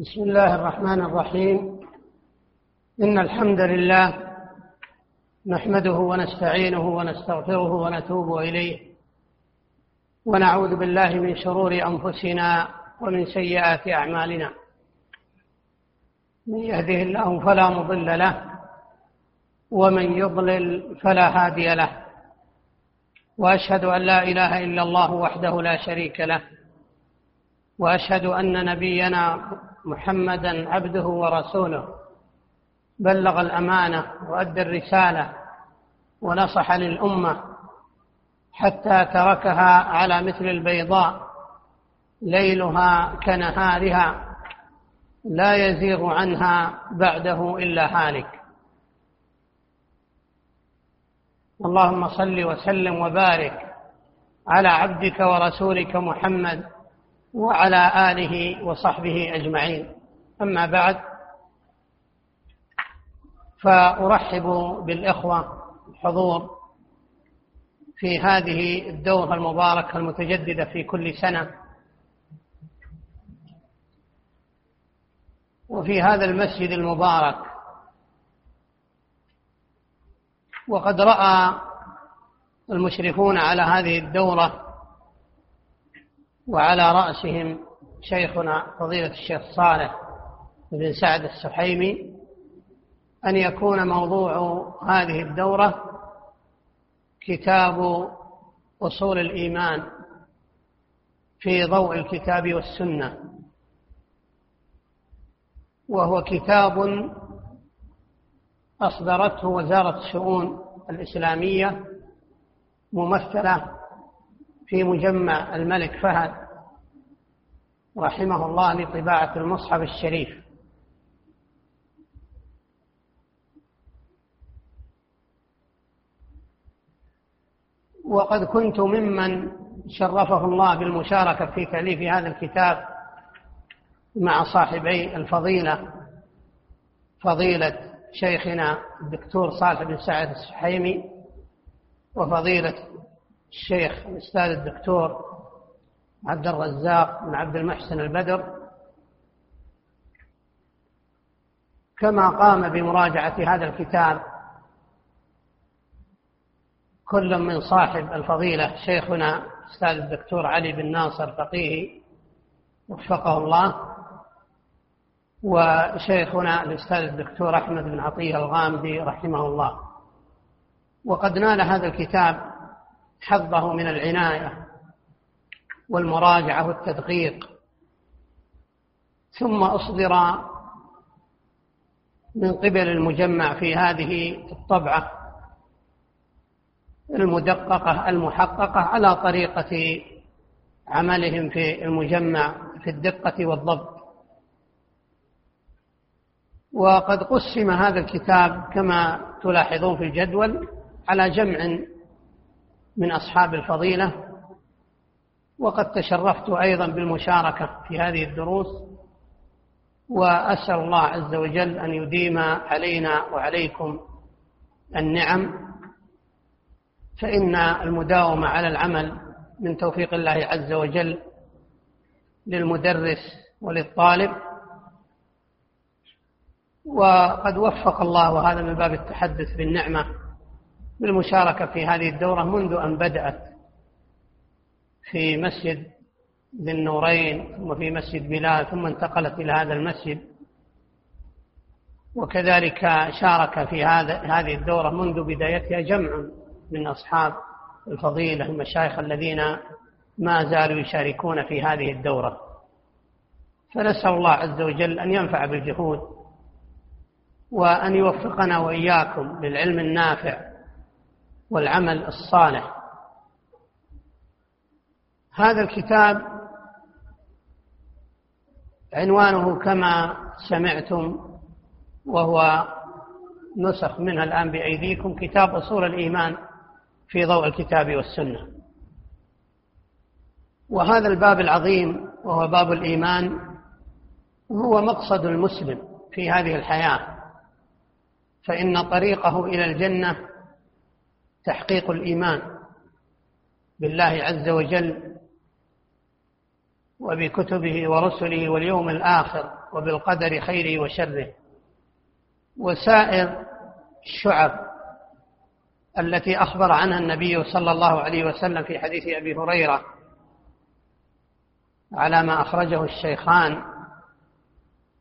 بسم الله الرحمن الرحيم. إن الحمد لله نحمده ونستعينه ونستغفره ونتوب إليه. ونعوذ بالله من شرور أنفسنا ومن سيئات أعمالنا. من يهده الله فلا مضل له ومن يضلل فلا هادي له. وأشهد أن لا إله إلا الله وحده لا شريك له. وأشهد أن نبينا محمدا عبده ورسوله. بلغ الأمانة وأدى الرسالة ونصح للأمة حتى تركها على مثل البيضاء ليلها كنهارها لا يزيغ عنها بعده إلا هالك. اللهم صل وسلم وبارك على عبدك ورسولك محمد وعلى آله وصحبه أجمعين. أما بعد فأرحب بالإخوة الحضور في هذه الدورة المباركة المتجددة في كل سنة. وفي هذا المسجد المبارك وقد رأى المشرفون على هذه الدورة وعلى رأسهم شيخنا فضيلة الشيخ صالح بن سعد السحيمي أن يكون موضوع هذه الدورة كتاب أصول الإيمان في ضوء الكتاب والسنة وهو كتاب أصدرته وزارة الشؤون الإسلامية ممثلة في مجمع الملك فهد رحمه الله لطباعة المصحف الشريف. وقد كنت ممن شرفه الله بالمشاركة في تأليف هذا الكتاب مع صاحبي الفضيلة فضيلة شيخنا الدكتور صالح بن سعد السحيمي وفضيلة الشيخ الأستاذ الدكتور عبد الرزاق بن عبد المحسن البدر كما قام بمراجعة هذا الكتاب كل من صاحب الفضيلة شيخنا الأستاذ الدكتور علي بن ناصر فقيه وفقه الله وشيخنا الأستاذ الدكتور أحمد بن عطية الغامدي رحمه الله. وقد نال هذا الكتاب حظه من العناية والمراجعة والتدقيق. ثم أصدر من قبل المجمع في هذه الطبعة المدققة المحققة على طريقة عملهم في المجمع في الدقة والضبط. وقد قسم هذا الكتاب كما تلاحظون في الجدول على جمع من أصحاب الفضيلة وقد تشرفت أيضا بالمشاركة في هذه الدروس وأسأل الله عز وجل أن يديم علينا وعليكم النعم فإن المداومة على العمل من توفيق الله عز وجل للمدرس وللطالب. وقد وفق الله وهذا من باب التحدث بالنعمة. بالمشاركة في هذه الدورة منذ أن بدأت في مسجد ذي النورين ثم في مسجد بلال ثم انتقلت إلى هذا المسجد. وكذلك شارك في هذا هذه الدورة منذ بدايتها جمع من أصحاب الفضيلة المشايخ الذين ما زالوا يشاركون في هذه الدورة. فنسأل الله عز وجل أن ينفع بالجهود وأن يوفقنا وإياكم للعلم النافع والعمل الصالح. هذا الكتاب عنوانه كما سمعتم وهو نسخ منها الآن بأيديكم كتاب أصول الإيمان في ضوء الكتاب والسنة. وهذا الباب العظيم وهو باب الإيمان هو مقصد المسلم في هذه الحياة. فإن طريقه إلى الجنة تحقيق الإيمان بالله عز وجل وبكتبه ورسله واليوم الآخر وبالقدر خيره وشره. وسائر الشعب التي أخبر عنها النبي صلى الله عليه وسلم في حديث أبي هريرة على ما أخرجه الشيخان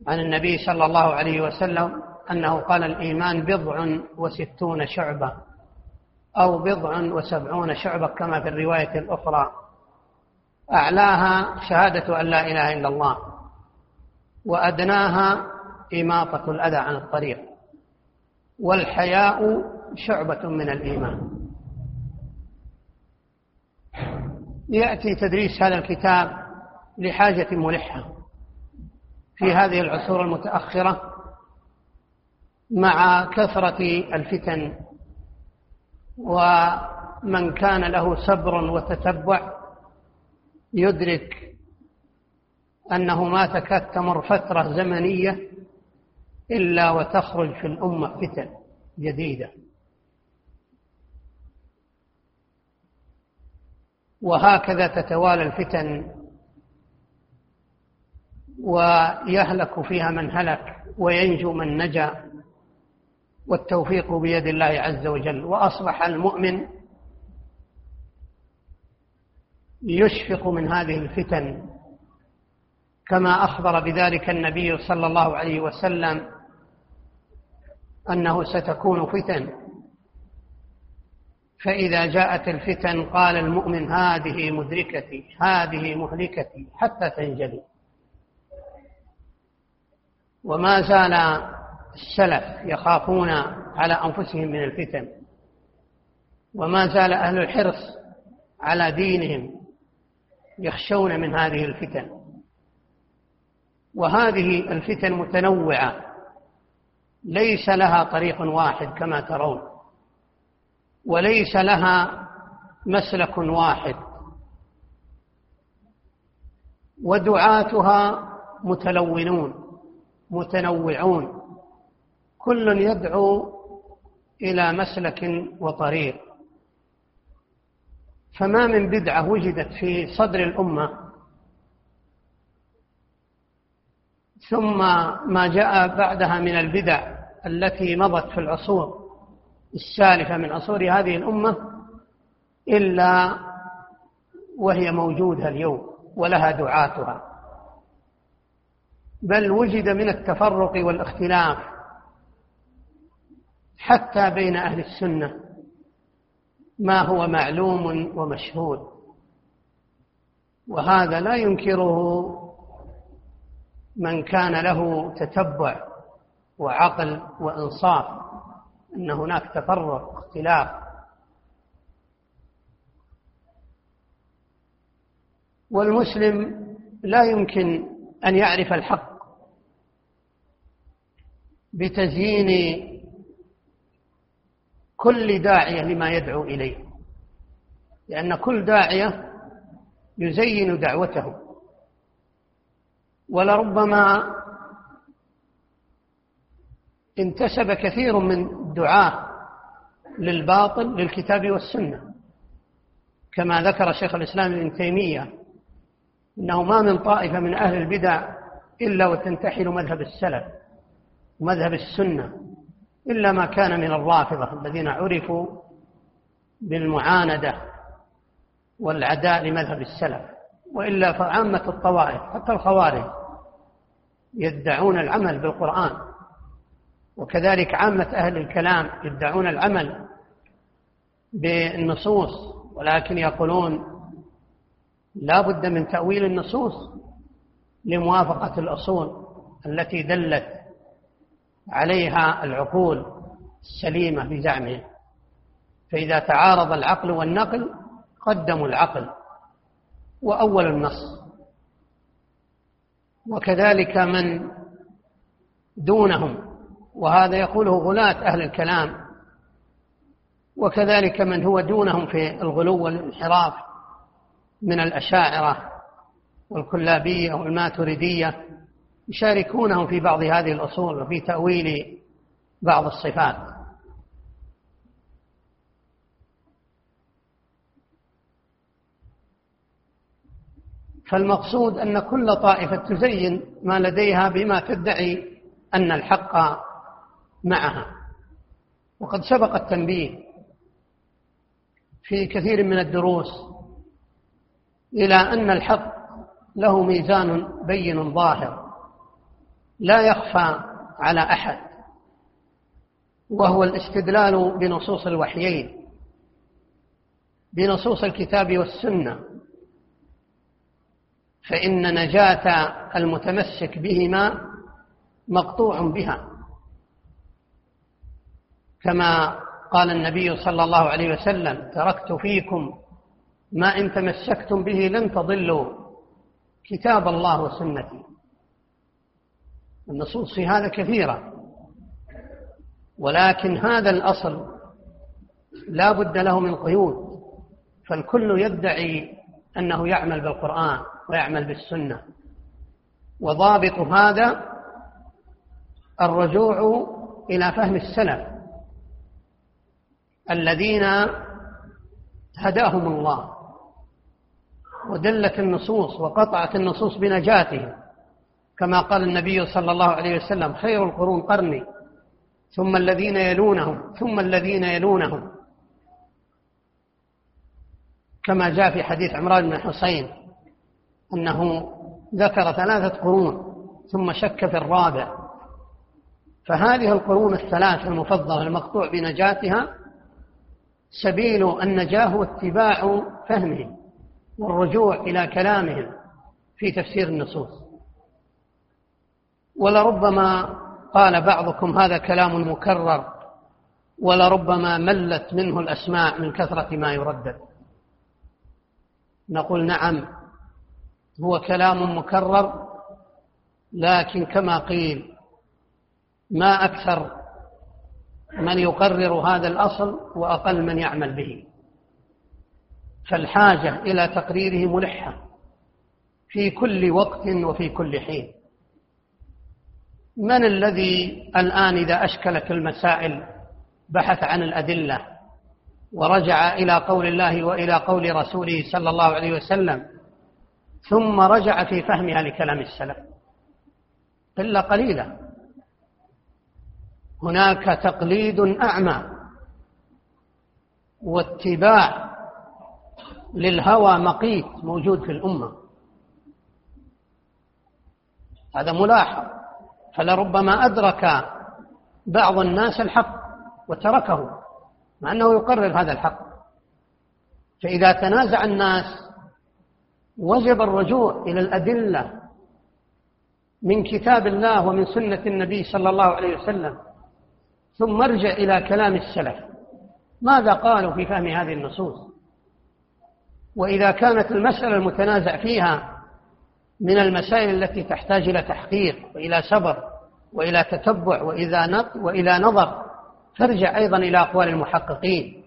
عن النبي صلى الله عليه وسلم أنه قال الإيمان بضع وستون شعبة. أو بضع وسبعون شعبة كما في الرواية الأخرى. أعلاها شهادة أن لا إله إلا الله وأدناها إماطة الأذى عن الطريق. والحياء شعبة من الإيمان. يأتي تدريس هذا الكتاب لحاجة ملحة في هذه العصور المتأخرة مع كثرة الفتن ومن كان له صبر وتتبع يدرك أنه ما تكاد تمر فترة زمنية إلا وتخرج في الأمة فتن جديدة. وهكذا تتوالى الفتن ويهلك فيها من هلك وينجو من نجا. والتوفيق بيد الله عز وجل. وأصبح المؤمن يشفق من هذه الفتن كما أخبر بذلك النبي صلى الله عليه وسلم أنه ستكون فتن. فإذا جاءت الفتن قال المؤمن هذه مدركتي هذه مهلكتي حتى تنجلي. وما زال السلف يخافون على أنفسهم من الفتن وما زال أهل الحرص على دينهم يخشون من هذه الفتن. وهذه الفتن متنوعة ليس لها طريق واحد كما ترون وليس لها مسلك واحد. ودعاتها متلونون متنوعون. كل يدعو إلى مسلك وطريق. فما من بدعة وجدت في صدر الأمة. ثم ما جاء بعدها من البدع التي مضت في العصور السالفة من عصور هذه الأمة إلا وهي موجودة اليوم ولها دعاتها. بل وجد من التفرق والاختلاف حتى بين أهل السنة ما هو معلوم ومشهود. وهذا لا ينكره من كان له تتبع وعقل وإنصاف إن هناك تفرق اختلاف. والمسلم لا يمكن أن يعرف الحق بتزيين كل داعية لما يدعو إليه. لأن كل داعية يزين دعوته. ولربما انتسب كثير من الدعاة للباطل للكتاب والسنة. كما ذكر شيخ الإسلام ابن تيمية إنه ما من طائفة من أهل البدع إلا وتنتحل مذهب السلف ومذهب السنة. إلا ما كان من الرافضة الذين عرفوا بالمعاندة والعداء لمذهب السلف وإلا فعامة الطوائف حتى الخوارج يدعون العمل بالقرآن. وكذلك عامة أهل الكلام يدعون العمل بالنصوص ولكن يقولون لا بد من تأويل النصوص لموافقة الأصول التي دلت عليها العقول السليمة بزعمهم فإذا تعارض العقل والنقل قدموا العقل وأول النص. وكذلك من دونهم وهذا يقوله غلاة أهل الكلام. وكذلك من هو دونهم في الغلو والانحراف من الأشاعرة والكلابية والماتريدية. يشاركونهم في بعض هذه الأصول وفي تأويل بعض الصفات. فالمقصود أن كل طائفة تزين ما لديها بما تدعي أن الحق معها. وقد سبق التنبيه في كثير من الدروس إلى أن الحق له ميزان بين ظاهر. لا يخفى على أحد وهو الاستدلال بنصوص الوحيين بنصوص الكتاب والسنة فإن نجاة المتمسك بهما مقطوع بها. كما قال النبي صلى الله عليه وسلم تركت فيكم ما إن تمسكتم به لن تضلوا كتاب الله وسنتي. النصوص في هذا كثيرة. ولكن هذا الأصل لا بد له من قيود. فالكل يدعي أنه يعمل بالقرآن ويعمل بالسنة. وضابط هذا الرجوع إلى فهم السلف الذين هداهم الله ودلت النصوص وقطعت النصوص بنجاتهم. كما قال النبي صلى الله عليه وسلم خير القرون قرني ثم الذين يلونهم ثم الذين يلونهم. كما جاء في حديث عمران بن حسين أنه ذكر ثلاثة قرون ثم شك في الرابع. فهذه القرون الثلاث المفضلة المقطوع بنجاتها سبيل النجاة هو اتباع فهمهم والرجوع إلى كلامهم في تفسير النصوص. ولربما قال بعضكم هذا كلام مكرر ولربما ملت منه الأسماع من كثرة ما يردد. نقول نعم هو كلام مكرر لكن كما قيل ما أكثر من يقرر هذا الأصل وأقل من يعمل به. فالحاجة إلى تقريره ملحة في كل وقت وفي كل حين. من الذي الآن إذا أشكلت المسائل بحث عن الأدلة ورجع إلى قول الله وإلى قول رسوله صلى الله عليه وسلم ثم رجع في فهمها لكلام السلف إلا قليلا. هناك تقليد أعمى واتباع للهوى مقيت موجود في الأمة. هذا ملاحظ. فلربما أدرك بعض الناس الحق وتركه مع أنه يقرر هذا الحق. فإذا تنازع الناس وجب الرجوع إلى الأدلة من كتاب الله ومن سنة النبي صلى الله عليه وسلم ثم ارجع إلى كلام السلف. ماذا قالوا في فهم هذه النصوص؟ وإذا كانت المسألة المتنازع فيها من المسائل التي تحتاج إلى تحقيق وإلى صبر وإلى تتبع وإذا وإلى نظر. فارجع أيضا إلى أقوال المحققين.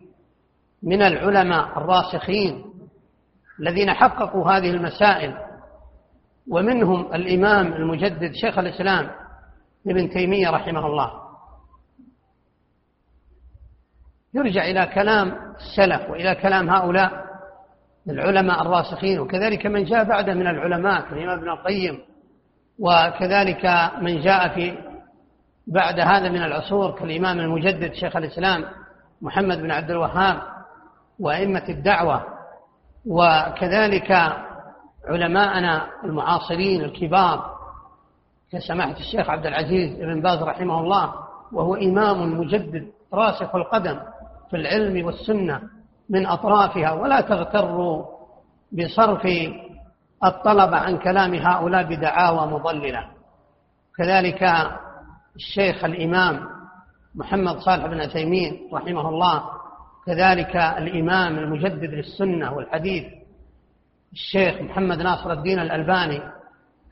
من العلماء الراسخين الذين حققوا هذه المسائل ومنهم الإمام المجدد شيخ الإسلام ابن تيمية رحمه الله. يرجع إلى كلام السلف وإلى كلام هؤلاء. العلماء الراسخين وكذلك من جاء بعده من العلماء كالإمام ابن القيم وكذلك من جاء في بعد هذا من العصور كالإمام المجدد شيخ الإسلام محمد بن عبد الوهاب وأئمة الدعوة وكذلك علماءنا المعاصرين الكبار كسماحة الشيخ عبد العزيز بن باز رحمه الله وهو إمام مجدد راسخ القدم في العلم والسنة من أطرافها ولا تغتروا بصرف الطلب عن كلام هؤلاء بدعاوى مضللة. كذلك الشيخ الإمام محمد صالح بن عثيمين رحمه الله كذلك الإمام المجدد للسنة والحديث الشيخ محمد ناصر الدين الألباني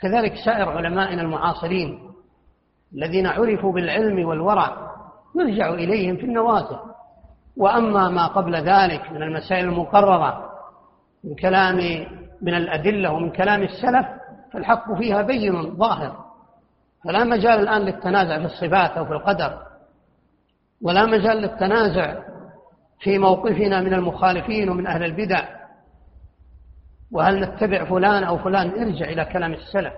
كذلك سائر علمائنا المعاصرين الذين عرفوا بالعلم والورع نرجع إليهم في النوازل وأما ما قبل ذلك من المسائل المقررة من كلام من الأدلة ومن كلام السلف فالحق فيها بين ظاهر. فلا مجال الآن للتنازع في الصفات أو في القدر ولا مجال للتنازع في موقفنا من المخالفين ومن أهل البدع. وهل نتبع فلان أو فلان؟ ارجع إلى كلام السلف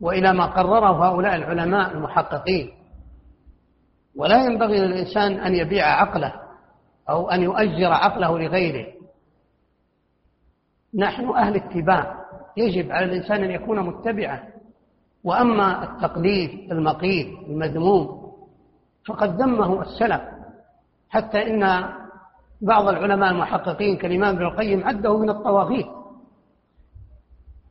وإلى ما قرره هؤلاء العلماء المحققين. ولا ينبغي للإنسان أن يبيع عقله. أو أن يؤجر عقله لغيره. نحن أهل اتباع. يجب على الإنسان أن يكون متبعا. وأما التقليد المقيت المذموم فقد ذمه السلف. حتى إن بعض العلماء المحققين كالإمام ابن القيم عده من الطواغيت.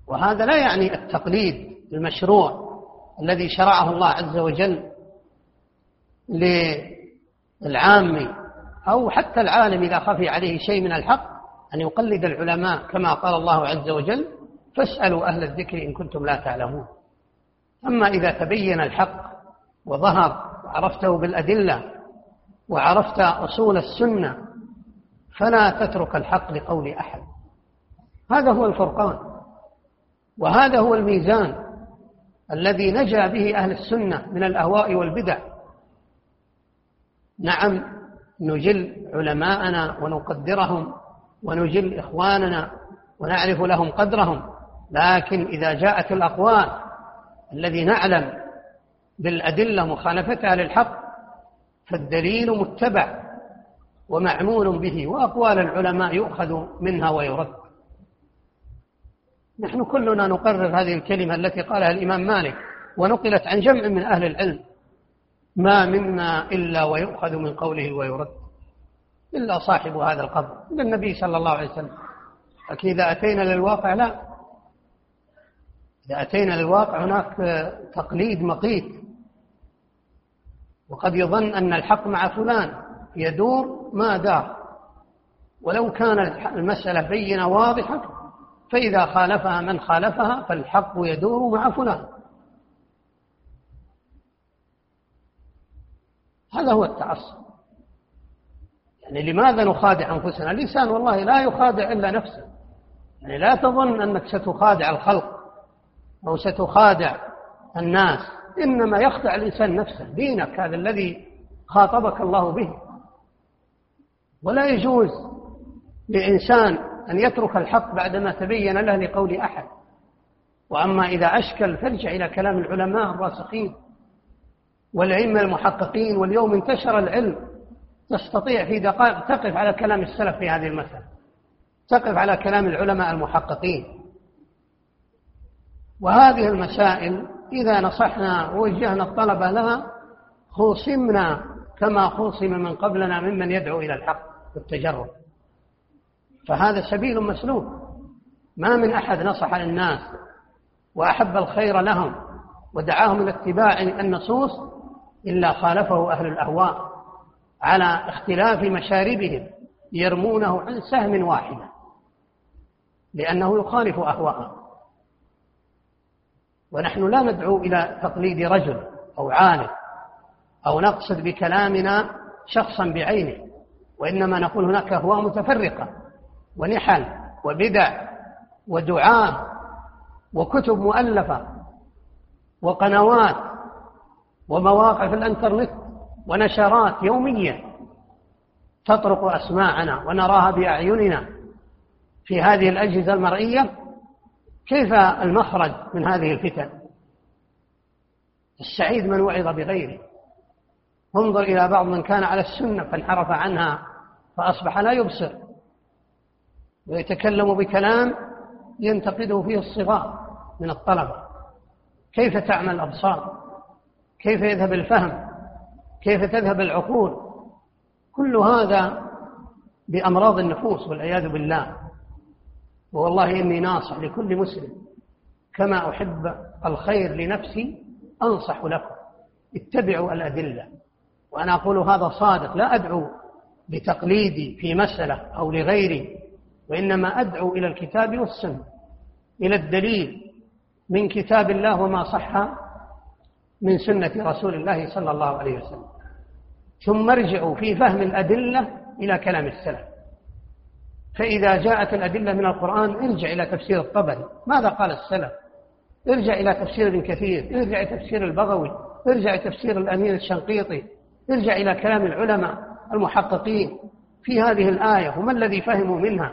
وهذا لا يعني التقليد المشروع الذي شرعه الله عز وجل للعام أو حتى العالم إذا خفي عليه شيء من الحق أن يقلد العلماء كما قال الله عز وجل فاسألوا أهل الذكر إن كنتم لا تعلمون. أما إذا تبين الحق وظهر وعرفته بالأدلة وعرفت أصول السنة فلا تترك الحق لقول أحد. هذا هو الفرقان. وهذا هو الميزان الذي نجا به أهل السنة من الأهواء والبدع. نعم نجل علماءنا ونقدرهم ونجل إخواننا ونعرف لهم قدرهم. لكن إذا جاءت الأقوال الذي نعلم بالأدلة مخالفتها للحق فالدليل متبع ومعمول به وأقوال العلماء يؤخذ منها ويرد. نحن كلنا نقرر هذه الكلمة التي قالها الإمام مالك ونقلت عن جمع من أهل العلم. ما منا إلا ويؤخذ من قوله ويرد. إلا صاحب هذا القبر. إلا النبي صلى الله عليه وسلم. لكن إذا أتينا للواقع لا. إذا أتينا للواقع هناك تقليد مقيت. وقد يظن أن الحق مع فلان. يدور ما دار. ولو كان المسألة بينة واضحة فإذا خالفها من خالفها فالحق يدور مع فلان. هذا هو التعصب. يعني لماذا نخادع أنفسنا؟ الإنسان والله لا يخادع إلا نفسه. يعني لا تظن أنك ستخادع الخلق أو ستخادع الناس. إنما يخدع الإنسان نفسه دينك هذا الذي خاطبك الله به. ولا يجوز لإنسان أن يترك الحق بعدما تبين له لقول أحد. وأما إذا أشكل فارجع إلى كلام العلماء الراسخين. والأئمة المحققين واليوم انتشر العلم. تستطيع في دقائق تقف على كلام السلف في هذه المسألة. تقف على كلام العلماء المحققين. وهذه المسائل إذا نصحنا ووجهنا الطلبة لها خوصمنا كما خوصم من قبلنا ممن يدعو إلى الحق والتجرد فهذا سبيل مسلوك ما من أحد نصح للناس وأحب الخير لهم ودعاهم إلى اتباع النصوص إلا خالفه أهل الأهواء على اختلاف مشاربهم يرمونه عن سهم واحدة لأنه يخالف أهواءهم. ونحن لا ندعو إلى تقليد رجل أو عالم أو نقصد بكلامنا شخصا بعينه وإنما نقول هناك أهواء متفرقة ونحل وبدع ودعاة وكتب مؤلفة وقنوات ومواقع في الانترنت ونشرات يومية تطرق أسماعنا ونراها بأعيننا في هذه الأجهزة المرئية. كيف المخرج من هذه الفتن؟ السعيد من وعظ بغيره. انظر إلى بعض من كان على السنة فانحرف عنها فأصبح لا يبصر. ويتكلم بكلام ينتقده فيه الصغار من الطلبة. كيف تعمل الأبصار كيف يذهب الفهم؟ كيف تذهب العقول؟ كل هذا بأمراض النفوس والعياذ بالله. والله إني ناصح لكل مسلم. كما أحب الخير لنفسي أنصح لكم. اتبعوا الأدلة. وأنا أقول هذا صادق. لا أدعو بتقليدي في مسألة أو لغيري. وإنما أدعو إلى الكتاب والسنة إلى الدليل من كتاب الله وما صح من سنة رسول الله صلى الله عليه وسلم. ثم ارجعوا في فهم الأدلة إلى كلام السلف. فإذا جاءت الأدلة من القرآن ارجع إلى تفسير الطبري. ماذا قال السلف؟ ارجع إلى تفسير ابن كثير ارجع إلى تفسير البغوي ارجع إلى تفسير الأمير الشنقيطي ارجع إلى كلام العلماء المحققين في هذه الآية وما الذي فهموا منها؟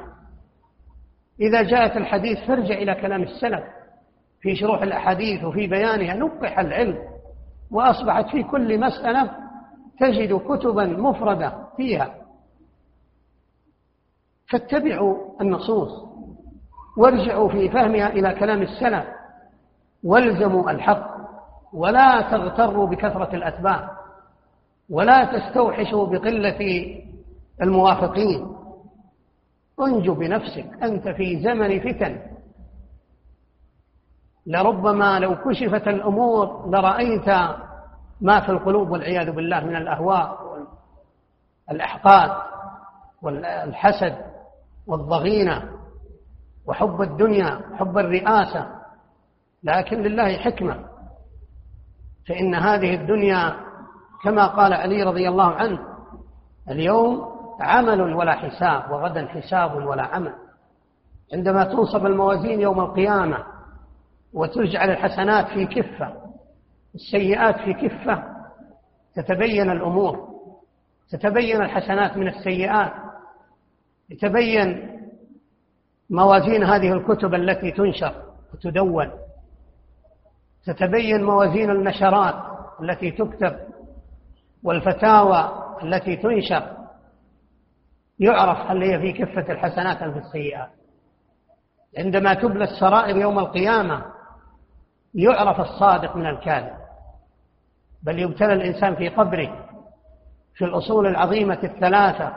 إذا جاءت الحديث فارجع إلى كلام السلف في شروح الأحاديث وفي بيانها نقح العلم. وأصبحت في كل مسألة تجد كتبا مفردة فيها. فاتبعوا النصوص وارجعوا في فهمها إلى كلام السلف والزموا الحق ولا تغتروا بكثرة الأتباع ولا تستوحشوا بقلة الموافقين. انجو بنفسك أنت في زمن فتن. لربما لو كشفت الأمور لرأيت ما في القلوب والعياذ بالله من الأهواء والأحقاد والحسد والضغينة وحب الدنيا حب الرئاسة. لكن لله حكمة. فإن هذه الدنيا كما قال علي رضي الله عنه اليوم عمل ولا حساب وغدا حساب ولا عمل. عندما تنصب الموازين يوم القيامة وتجعل الحسنات في كفة السيئات في كفة تتبين الأمور تتبين الحسنات من السيئات يتبين موازين هذه الكتب التي تنشر وتدون تتبين موازين النشرات التي تكتب والفتاوى التي تنشر يعرف هل هي في كفة الحسنات أم في السيئات. عندما تبلى السرائر يوم القيامة يعرف الصادق من الكاذب بل يبتلى الإنسان في قبره في الأصول العظيمة الثلاثة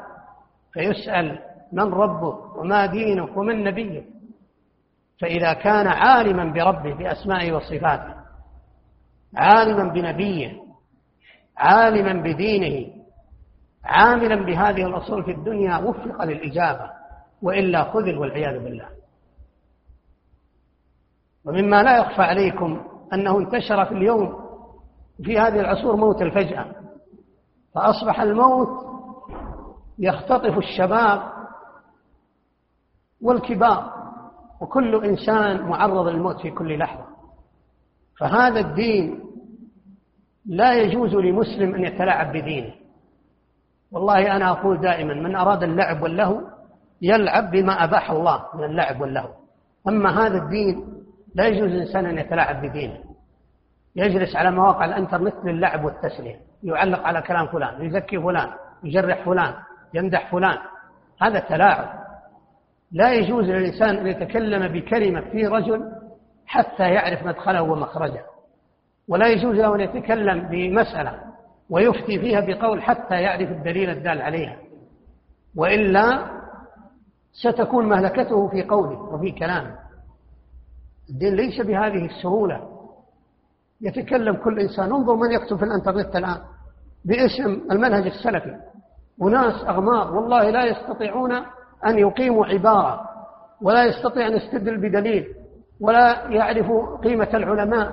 فيسأل من ربك وما دينك ومن نبيك فإذا كان عالما بربه بأسمائه وصفاته عالما بنبيه عالما بدينه عاملا بهذه الأصول في الدنيا وفق للإجابة وإلا خذل والعياذ بالله. ومما لا يخفى عليكم أنه انتشر في اليوم في هذه العصور موت الفجأة فأصبح الموت يختطف الشباب والكبار وكل إنسان معرض للموت في كل لحظة. فهذا الدين لا يجوز لمسلم أن يتلاعب بدينه. والله أنا أقول دائما من أراد اللعب واللهو يلعب بما أباح الله من اللعب واللهو. أما هذا الدين لا يجوز الإنسان أن يتلاعب بدينه. يجلس على مواقع الإنترنت للعب والتسلية. يعلق على كلام فلان يزكي فلان يجرح فلان يمدح فلان. هذا تلاعب. لا يجوز للإنسان أن يتكلم بكلمة في رجل حتى يعرف مدخله ومخرجه. ولا يجوز له أن يتكلم بمسألة ويفتي فيها بقول حتى يعرف الدليل الدال عليها. وإلا ستكون مهلكته في قوله وفي كلامه. الدين ليس بهذه السهولة. يتكلم كل إنسان. انظر من يكتب في الإنترنت الآن باسم المنهج السلفي. وناس أغمار والله لا يستطيعون أن يقيموا عبارة ولا يستطيع أن يستدل بدليل ولا يعرف قيمة العلماء.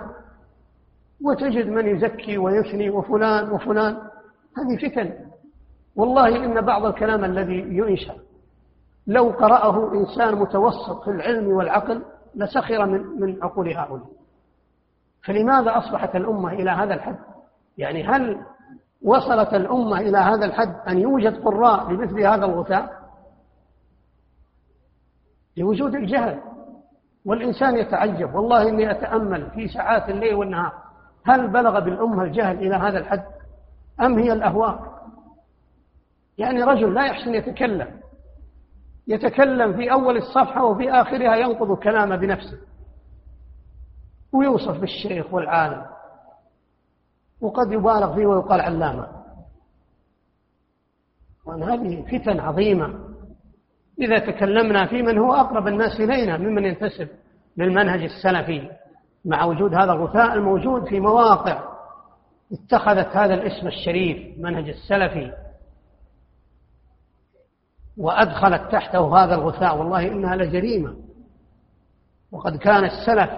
وتجد من يزكي ويثني وفلان وفلان. هذه فتن. والله إن بعض الكلام الذي ينشأ لو قرأه إنسان متوسط في العلم والعقل لسخر من من عقول هؤلاء. فلماذا أصبحت الأمة إلى هذا الحد؟ يعني هل وصلت الأمة إلى هذا الحد أن يوجد قراء بمثل هذا الغثاء؟ لوجود الجهل. والإنسان يتعجب. والله إني أتأمل في ساعات الليل والنهار. هل بلغ بالأمة الجهل إلى هذا الحد؟ أم هي الأهواء؟ يعني رجل لا يحسن يتكلم. يتكلم في أول الصفحة وفي آخرها ينقض كلامه بنفسه. ويوصف بالشيخ والعالم. وقد يبالغ فيه ويقال علامة. وأن هذه فتن عظيمة. إذا تكلمنا في من هو أقرب الناس إلينا ممن ينتسب للمنهج السلفي. مع وجود هذا الغثاء الموجود في مواقع اتخذت هذا الاسم الشريف منهج السلفي. وأدخلت تحته هذا الغثاء. والله إنها لجريمة. وقد كان السلف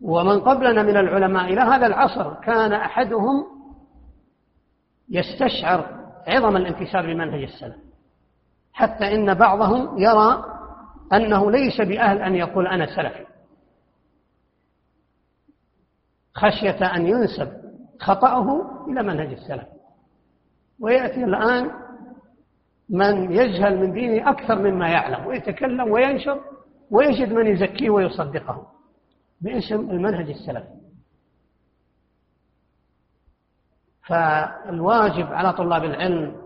ومن قبلنا من العلماء إلى هذا العصر كان أحدهم يستشعر عظم الانتساب لمنهج السلف حتى إن بعضهم يرى أنه ليس بأهل أن يقول أنا سلفي خشية أن ينسب خطأه إلى منهج السلف. ويأتي الآن من يجهل من دينه أكثر مما يعلم ويتكلم وينشر ويجد من يزكيه ويصدقه باسم المنهج السلفي فالواجب على طلاب العلم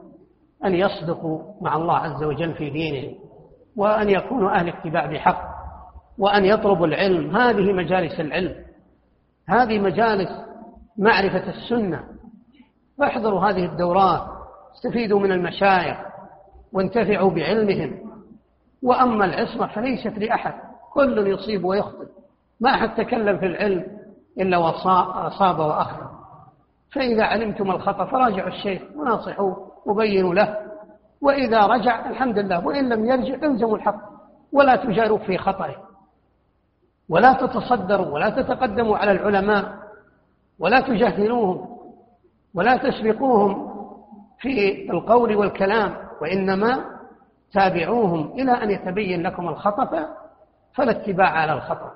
أن يصدقوا مع الله عز وجل في دينهم وأن يكونوا أهل اتباع بحق وأن يطلبوا العلم. هذه مجالس العلم هذه مجالس معرفة السنة. فاحضروا هذه الدورات استفيدوا من المشايخ وانتفعوا بعلمهم. وأما العصمة فليست لأحد كل يصيب ويخطئ. ما أحد تكلم في العلم إلا وأصاب وأخطأ. فإذا علمتم الخطأ فراجعوا الشيخ وناصحوه وبينوا له. وإذا رجع الحمد لله وإن لم يرجع الزموا الحق ولا تجاروا في خطأه. ولا تتصدروا ولا تتقدموا على العلماء ولا تجهلوهم ولا تسبقوهم في القول والكلام. وإنما تابعوهم إلى أن يتبين لكم الخطأ فلا اتباع على الخطأ.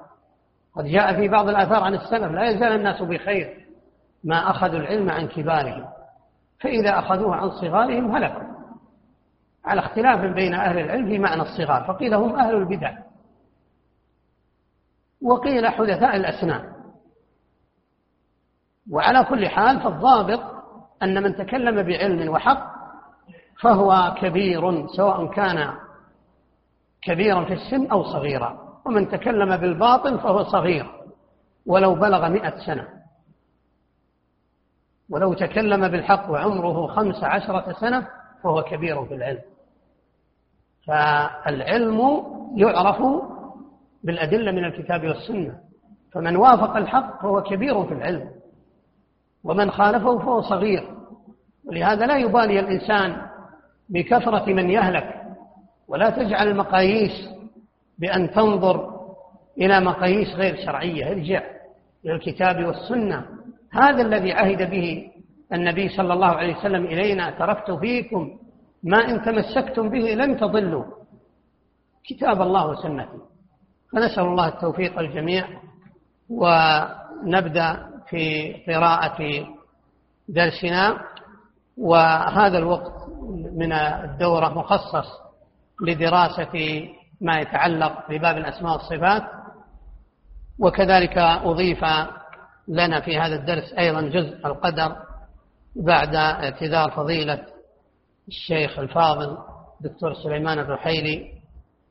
قد جاء في بعض الآثار عن السلف لا يزال الناس بخير ما أخذوا العلم عن كبارهم فإذا أخذوه عن صغارهم هلكوا. على اختلاف بين أهل العلم في معنى الصغار فقيل هم أهل البدع. وقيل حدثاء الأسنان. وعلى كل حال فالضابط أن من تكلم بعلم وحق فهو كبير سواء كان كبيرا في السن أو صغيرا. ومن تكلم بالباطل فهو صغير ولو بلغ مئة سنة. ولو تكلم بالحق وعمره خمس عشرة سنة فهو كبير في العلم. فالعلم يعرف بالأدلة من الكتاب والسنة. فمن وافق الحق فهو كبير في العلم. ومن خالفه فهو صغير. ولهذا لا يبالي الإنسان بكثرة من يهلك ولا تجعل المقاييس بأن تنظر إلى مقاييس غير شرعية. ارجع إلى الكتاب والسنة. هذا الذي عهد به النبي صلى الله عليه وسلم إلينا تركت فيكم ما إن تمسكتم به لن تضلوا. كتاب الله وسنته فنسأل الله التوفيق الجميع ونبدأ في قراءة درسنا. وهذا الوقت من الدورة مخصص لدراسة ما يتعلق بباب الأسماء والصفات وكذلك أضيف لنا في هذا الدرس أيضا جزء القدر بعد اعتذار فضيلة الشيخ الفاضل دكتور سليمان الرحيلي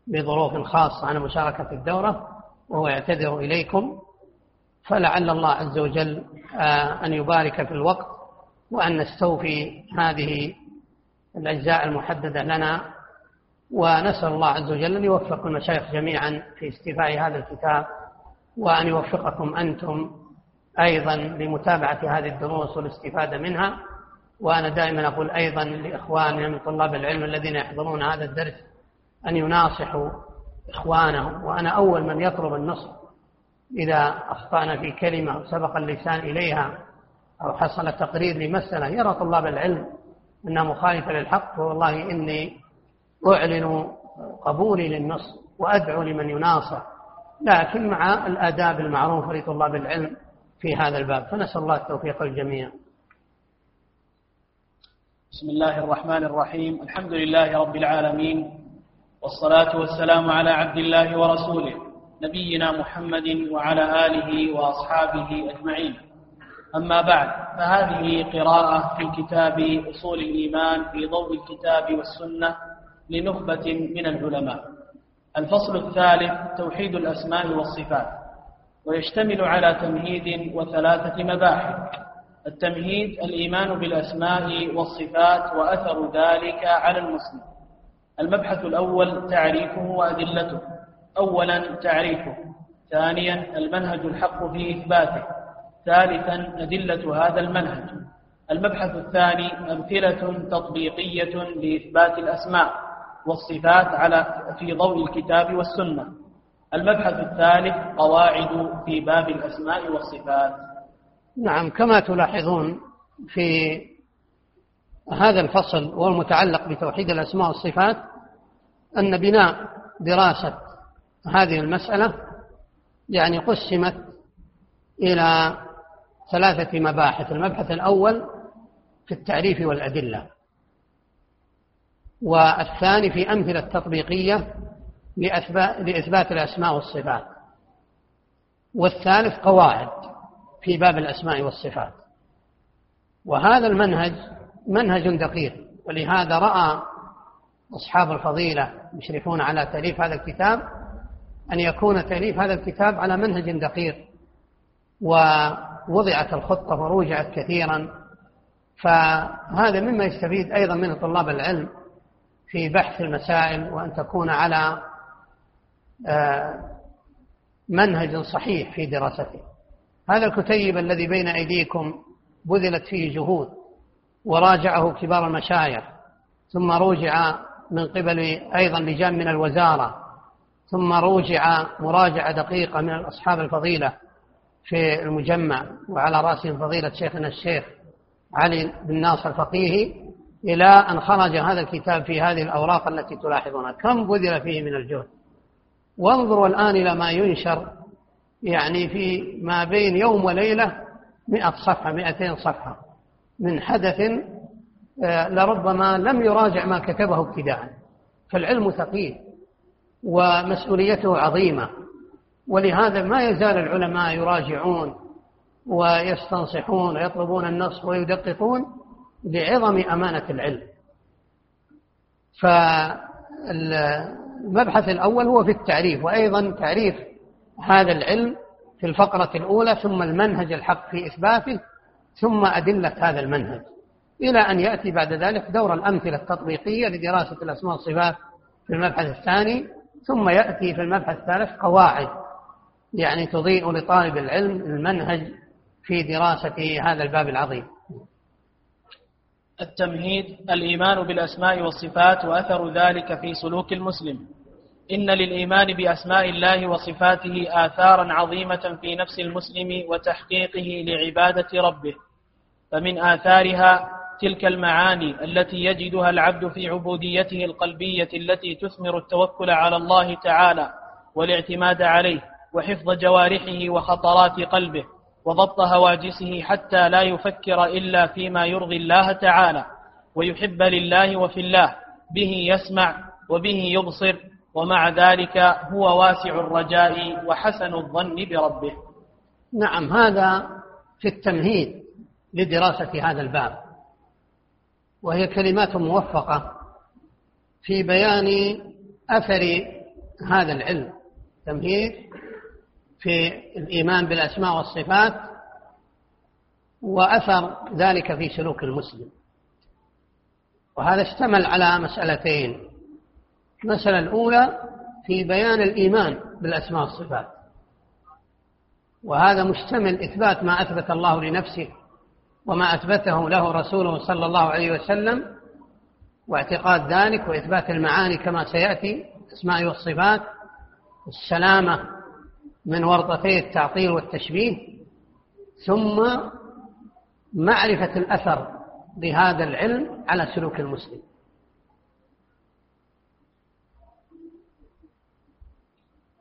بظروف خاصة عن مشاركة الدورة وهو يعتذر إليكم. فلعل الله عز وجل آه، أن يبارك في الوقت وأن نستوفي هذه الأجزاء المحددة لنا ونسأل الله عز وجل أن يوفق المشايخ جميعا في استيفاء هذا الكتاب وأن يوفقكم أنتم أيضا لمتابعة هذه الدروس والاستفادة منها. وأنا دائما أقول أيضا لإخواننا من طلاب العلم الذين يحضرون هذا الدرس أن يناصحوا إخوانهم. وأنا أول من يطلب النصح إذا أخطأنا في كلمة وسبق اللسان إليها أو حصل تقرير لمسألة يرى طلاب العلم أنها مخالفة للحق فوالله إني أعلن قبولي للنص وأدعو لمن يناصح لكن مع الآداب المعروفة لطلاب العلم في هذا الباب. فنسأل الله التوفيق للجميع. بسم الله الرحمن الرحيم. الحمد لله رب العالمين والصلاة والسلام على عبد الله ورسوله نبينا محمد وعلى آله وأصحابه أجمعين. أما بعد فهذه قراءة في كتاب أصول الإيمان في ضوء الكتاب والسنة لنخبة من العلماء. الفصل الثالث توحيد الأسماء والصفات ويشتمل على تمهيد وثلاثة مباحث. التمهيد الإيمان بالأسماء والصفات وأثر ذلك على المسلم. المبحث الأول تعريفه وأدلته. أولا تعريفه. ثانيا المنهج الحق في إثباته. ثالثا أدلة هذا المنهج. المبحث الثاني أمثلة تطبيقية لإثبات الأسماء والصفات على في ضوء الكتاب والسنة. المبحث الثالث قواعد في باب الأسماء والصفات. نعم كما تلاحظون في هذا الفصل والمتعلق بتوحيد الأسماء والصفات أن بناء دراسة هذه المسألة يعني قسمت إلى ثلاثة مباحث المبحث الأول في التعريف والأدلة. والثاني في أمثلة تطبيقية لإثبات الأسماء والصفات. والثالث قواعد في باب الأسماء والصفات. وهذا المنهج منهج دقيق ولهذا رأى أصحاب الفضيلة مشرفون على تأليف هذا الكتاب أن يكون تأليف هذا الكتاب على منهج دقيق. ووضعت الخطة وروجعت كثيرا. فهذا مما يستفيد أيضا من طلاب العلم في بحث المسائل وأن تكون على آه، منهج صحيح في دراسته هذا الكتيب الذي بين أيديكم بذلت فيه جهود وراجعه كبار المشايخ ثم روجع من قبل أيضا لجان من الوزارة ثم روجع مراجعة دقيقة من أصحاب الفضيلة في المجمع وعلى رأسهم فضيلة شيخنا الشيخ علي بن ناصر الفقيهي إلى أن خرج هذا الكتاب في هذه الأوراق التي تلاحظونها كم بذل فيه من الجهد؟ وانظروا الآن إلى ما ينشر يعني في ما بين يوم وليلة مئة صفحة مئتين صفحة من حدث آه، لربما لم يراجع ما كتبه ابتداء. فالعلم ثقيل ومسؤوليته عظيمة. ولهذا ما يزال العلماء يراجعون ويستنصحون ويطلبون النصح ويدققون لعظم أمانة العلم. فالمبحث الأول هو في التعريف وأيضا تعريف هذا العلم في الفقرة الأولى ثم المنهج الحق في إثباته ثم أدلة هذا المنهج. إلى أن يأتي بعد ذلك دور الأمثلة التطبيقية لدراسة الأسماء والصفات في المبحث الثاني ثم يأتي في المبحث الثالث قواعد. يعني تضيء لطالب العلم المنهج في دراسة هذا الباب العظيم. التمهيد الإيمان بالأسماء والصفات وأثر ذلك في سلوك المسلم. إن للإيمان بأسماء الله وصفاته آثارا عظيمة في نفس المسلم وتحقيقه لعبادة ربه. فمن آثارها تلك المعاني التي يجدها العبد في عبوديته القلبية التي تثمر التوكل على الله تعالى والاعتماد عليه. وحفظ جوارحه وخطرات قلبه وضبط هواجسه حتى لا يفكر إلا فيما يرضي الله تعالى ويحب لله وفي الله به يسمع وبه يبصر ومع ذلك هو واسع الرجاء وحسن الظن بربه. نعم هذا في التمهيد لدراسة هذا الباب. وهي كلمات موفقة في بيان أثر هذا العلم. تمهيد في الإيمان بالأسماء والصفات وأثر ذلك في سلوك المسلم. وهذا اشتمل على مسألتين. المسألة الأولى في بيان الإيمان بالأسماء والصفات. وهذا مشتمل إثبات ما أثبت الله لنفسه وما أثبته له رسوله صلى الله عليه وسلم واعتقاد ذلك وإثبات المعاني كما سيأتي الأسماء والصفات السلامة من ورطتي التعطيل والتشبيه ثم معرفة الأثر بهذا العلم على سلوك المسلم.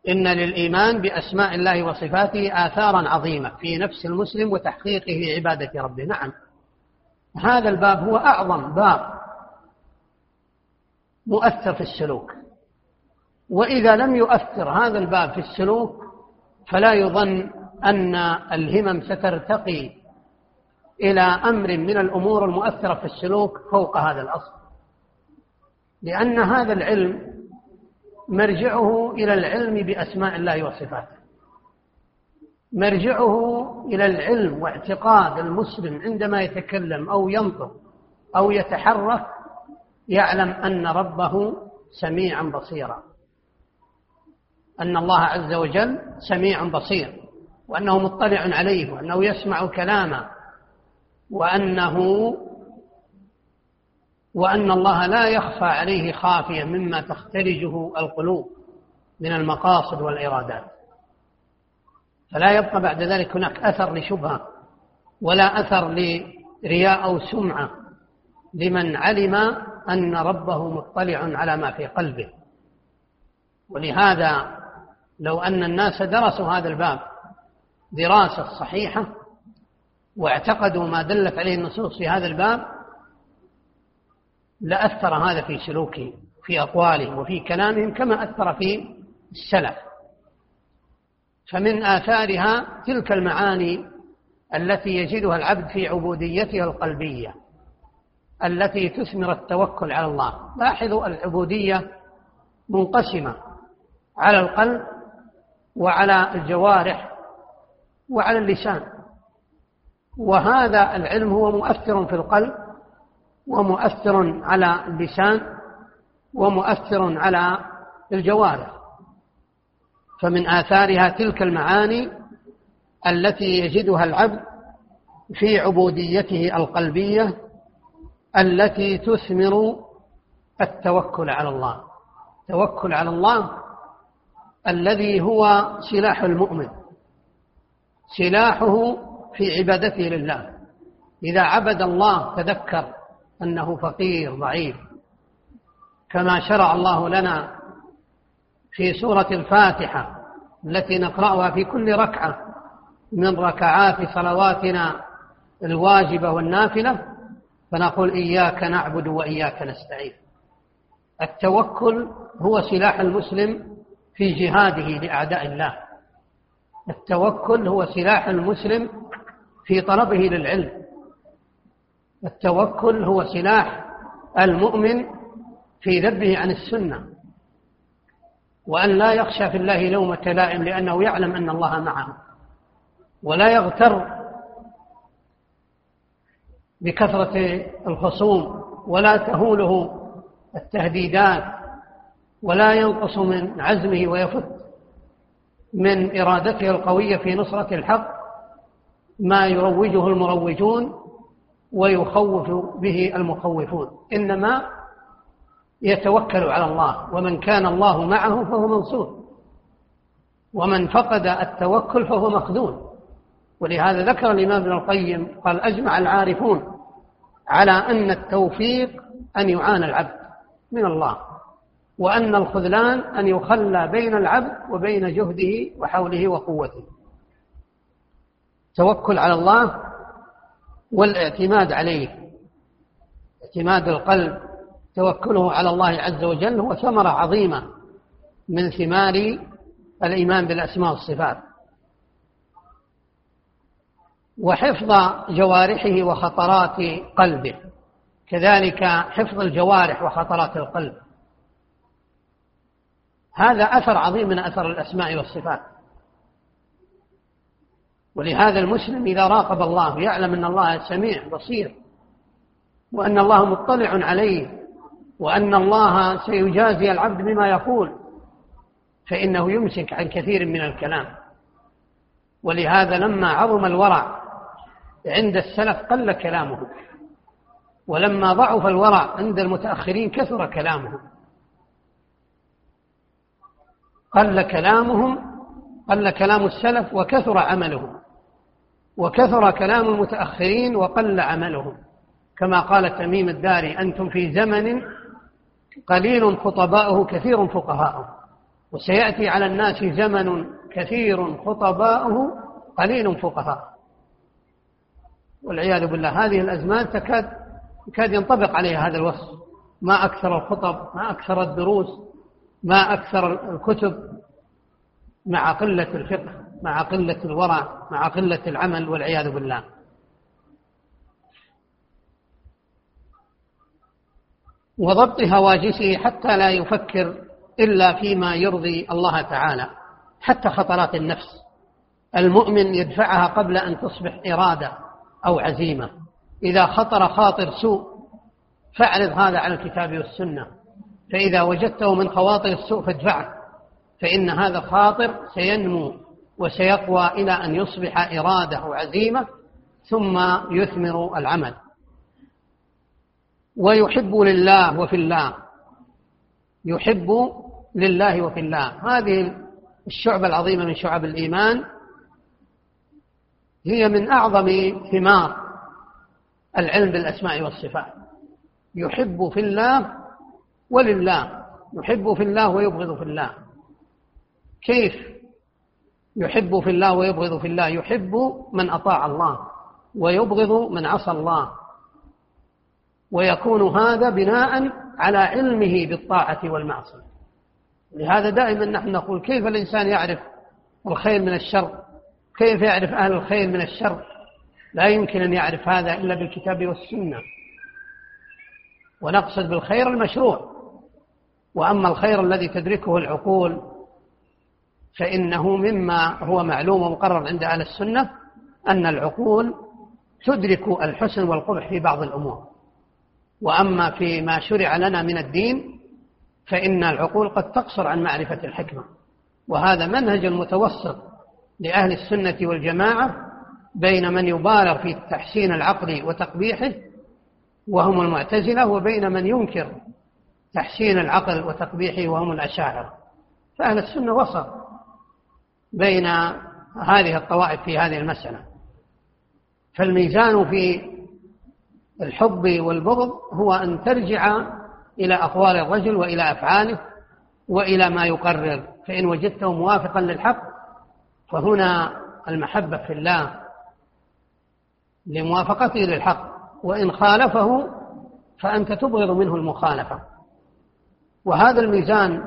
إن للإيمان بأسماء الله وصفاته آثارا عظيمة في نفس المسلم وتحقيقه لعبادة ربه. نعم. هذا الباب هو أعظم باب مؤثر في السلوك. وإذا لم يؤثر هذا الباب في السلوك فلا يظن أن الهمم سترتقي إلى أمر من الأمور المؤثرة في السلوك فوق هذا الأصل. لأن هذا العلم مرجعه إلى العلم بأسماء الله وصفاته. مرجعه إلى العلم واعتقاد المسلم عندما يتكلم أو ينطق أو يتحرك يعلم أن ربه سميعا بصيرا. أن الله عز وجل سميع بصير وأنه مطلع عليه وأنه يسمع كلامه وأنه وأن الله لا يخفى عليه خافيا مما تختلجه القلوب من المقاصد والإرادات. فلا يبقى بعد ذلك هناك أثر لشبهة ولا أثر لرياء أو سمعة لمن علم أن ربه مطلع على ما في قلبه. ولهذا لو أن الناس درسوا هذا الباب دراسة صحيحة واعتقدوا ما دلت عليه النصوص في هذا الباب لأثر هذا في سلوكهم في أقوالهم وفي كلامهم كما أثر في السلف. فمن آثارها تلك المعاني التي يجدها العبد في عبوديته القلبية التي تثمر التوكل على الله. لاحظوا العبودية منقسمة على القلب وعلى الجوارح وعلى اللسان. وهذا العلم هو مؤثر في القلب ومؤثر على اللسان ومؤثر على الجوارح. فمن آثارها تلك المعاني التي يجدها العبد في عبوديته القلبية التي تثمر التوكل على الله. التوكل على الله الذي هو سلاح المؤمن سلاحه في عبادته لله. إذا عبد الله تذكر أنه فقير ضعيف كما شرع الله لنا في سورة الفاتحة التي نقرأها في كل ركعة من ركعات صلواتنا الواجبة والنافلة فنقول إياك نعبد وإياك نستعين. التوكل هو سلاح المسلم في جهاده لأعداء الله. التوكل هو سلاح المسلم في طلبه للعلم. التوكل هو سلاح المؤمن في ذبه عن السنة. وأن لا يخشى في الله لومة لائم لأنه يعلم أن الله معه. ولا يغتر بكثرة الخصوم ولا تهوله التهديدات ولا ينقص من عزمه ويفت من إرادته القوية في نصرة الحق ما يروجه المروجون ويخوف به المخوفون. إنما يتوكل على الله ومن كان الله معه فهو منصور ومن فقد التوكل فهو مخذول ولهذا ذكر الإمام ابن القيم قال أجمع العارفون على أن التوفيق أن يعان العبد من الله. وأن الخذلان أن يخلى بين العبد وبين جهده وحوله وقوته. توكل على الله والاعتماد عليه. اعتماد القلب توكله على الله عز وجل هو ثمرة عظيمة من ثمار الإيمان بالأسماء والصفات. وحفظ جوارحه وخطرات قلبه. كذلك حفظ الجوارح وخطرات القلب. هذا أثر عظيم من أثر الأسماء والصفات. ولهذا المسلم إذا راقب الله يعلم أن الله سميع بصير وأن الله مطلع عليه وأن الله سيجازي العبد بما يقول فإنه يمسك عن كثير من الكلام. ولهذا لما عظم الورع عند السلف قل كلامه ولما ضعف الورع عند المتأخرين كثر كلامهم. قل كلامهم قل كلام السلف وكثر عملهم وكثر كلام المتأخرين وقل عملهم. كما قال تميم الداري أنتم في زمن قليل خطباؤه كثير فقهاؤه وسيأتي على الناس زمن كثير خطباؤه قليل فقهاء والعياذ بالله هذه الأزمان تكاد يكاد ينطبق عليها هذا الوصف. ما أكثر الخطب ما أكثر الدروس ما أكثر الكتب مع قلة الفقه مع قلة الورع مع قلة العمل والعياذ بالله. وضبط هواجسه حتى لا يفكر إلا فيما يرضي الله تعالى حتى خطرات النفس. المؤمن يدفعها قبل أن تصبح إرادة أو عزيمة. إذا خطر خاطر سوء فاعرض هذا على الكتاب والسنة. فإذا وجدته من خواطر السوء فادفعه فإن هذا الخاطر سينمو وسيقوى إلى أن يصبح إرادة وعزيمة ثم يثمر العمل. ويحب لله وفي الله. يحب لله وفي الله. هذه الشعبة العظيمة من شعب الإيمان هي من أعظم ثمار العلم بالأسماء والصفات. يحب في الله ولله يحب في الله ويبغض في الله. كيف يحب في الله ويبغض في الله؟ يحب من أطاع الله ويبغض من عصى الله. ويكون هذا بناء على علمه بالطاعة والمعصية. لهذا دائما نحن نقول كيف الإنسان يعرف الخير من الشر؟ كيف يعرف أهل الخير من الشر؟ لا يمكن أن يعرف هذا إلا بالكتاب والسنة. ونقصد بالخير المشروع. وأما الخير الذي تدركه العقول فإنه مما هو معلوم ومقرر عند أهل السنة أن العقول تدرك الحسن والقبح في بعض الأمور. وأما فيما شرع لنا من الدين فإن العقول قد تقصر عن معرفة الحكمة. وهذا منهج متوسط لأهل السنة والجماعة بين من يبالغ في تحسين العقل وتقبيحه وهم المعتزلة وبين من ينكر تحسين العقل وتقبيحه وهم الأشاعرة. فأهل السنة وسط بين هذه الطوائف في هذه المسألة. فالميزان في الحب والبغض هو أن ترجع إلى أقوال الرجل وإلى أفعاله وإلى ما يقرر. فإن وجدته موافقا للحق فهنا المحبة في الله لموافقته للحق. وإن خالفه فأنت تبغض منه المخالفة. وهذا الميزان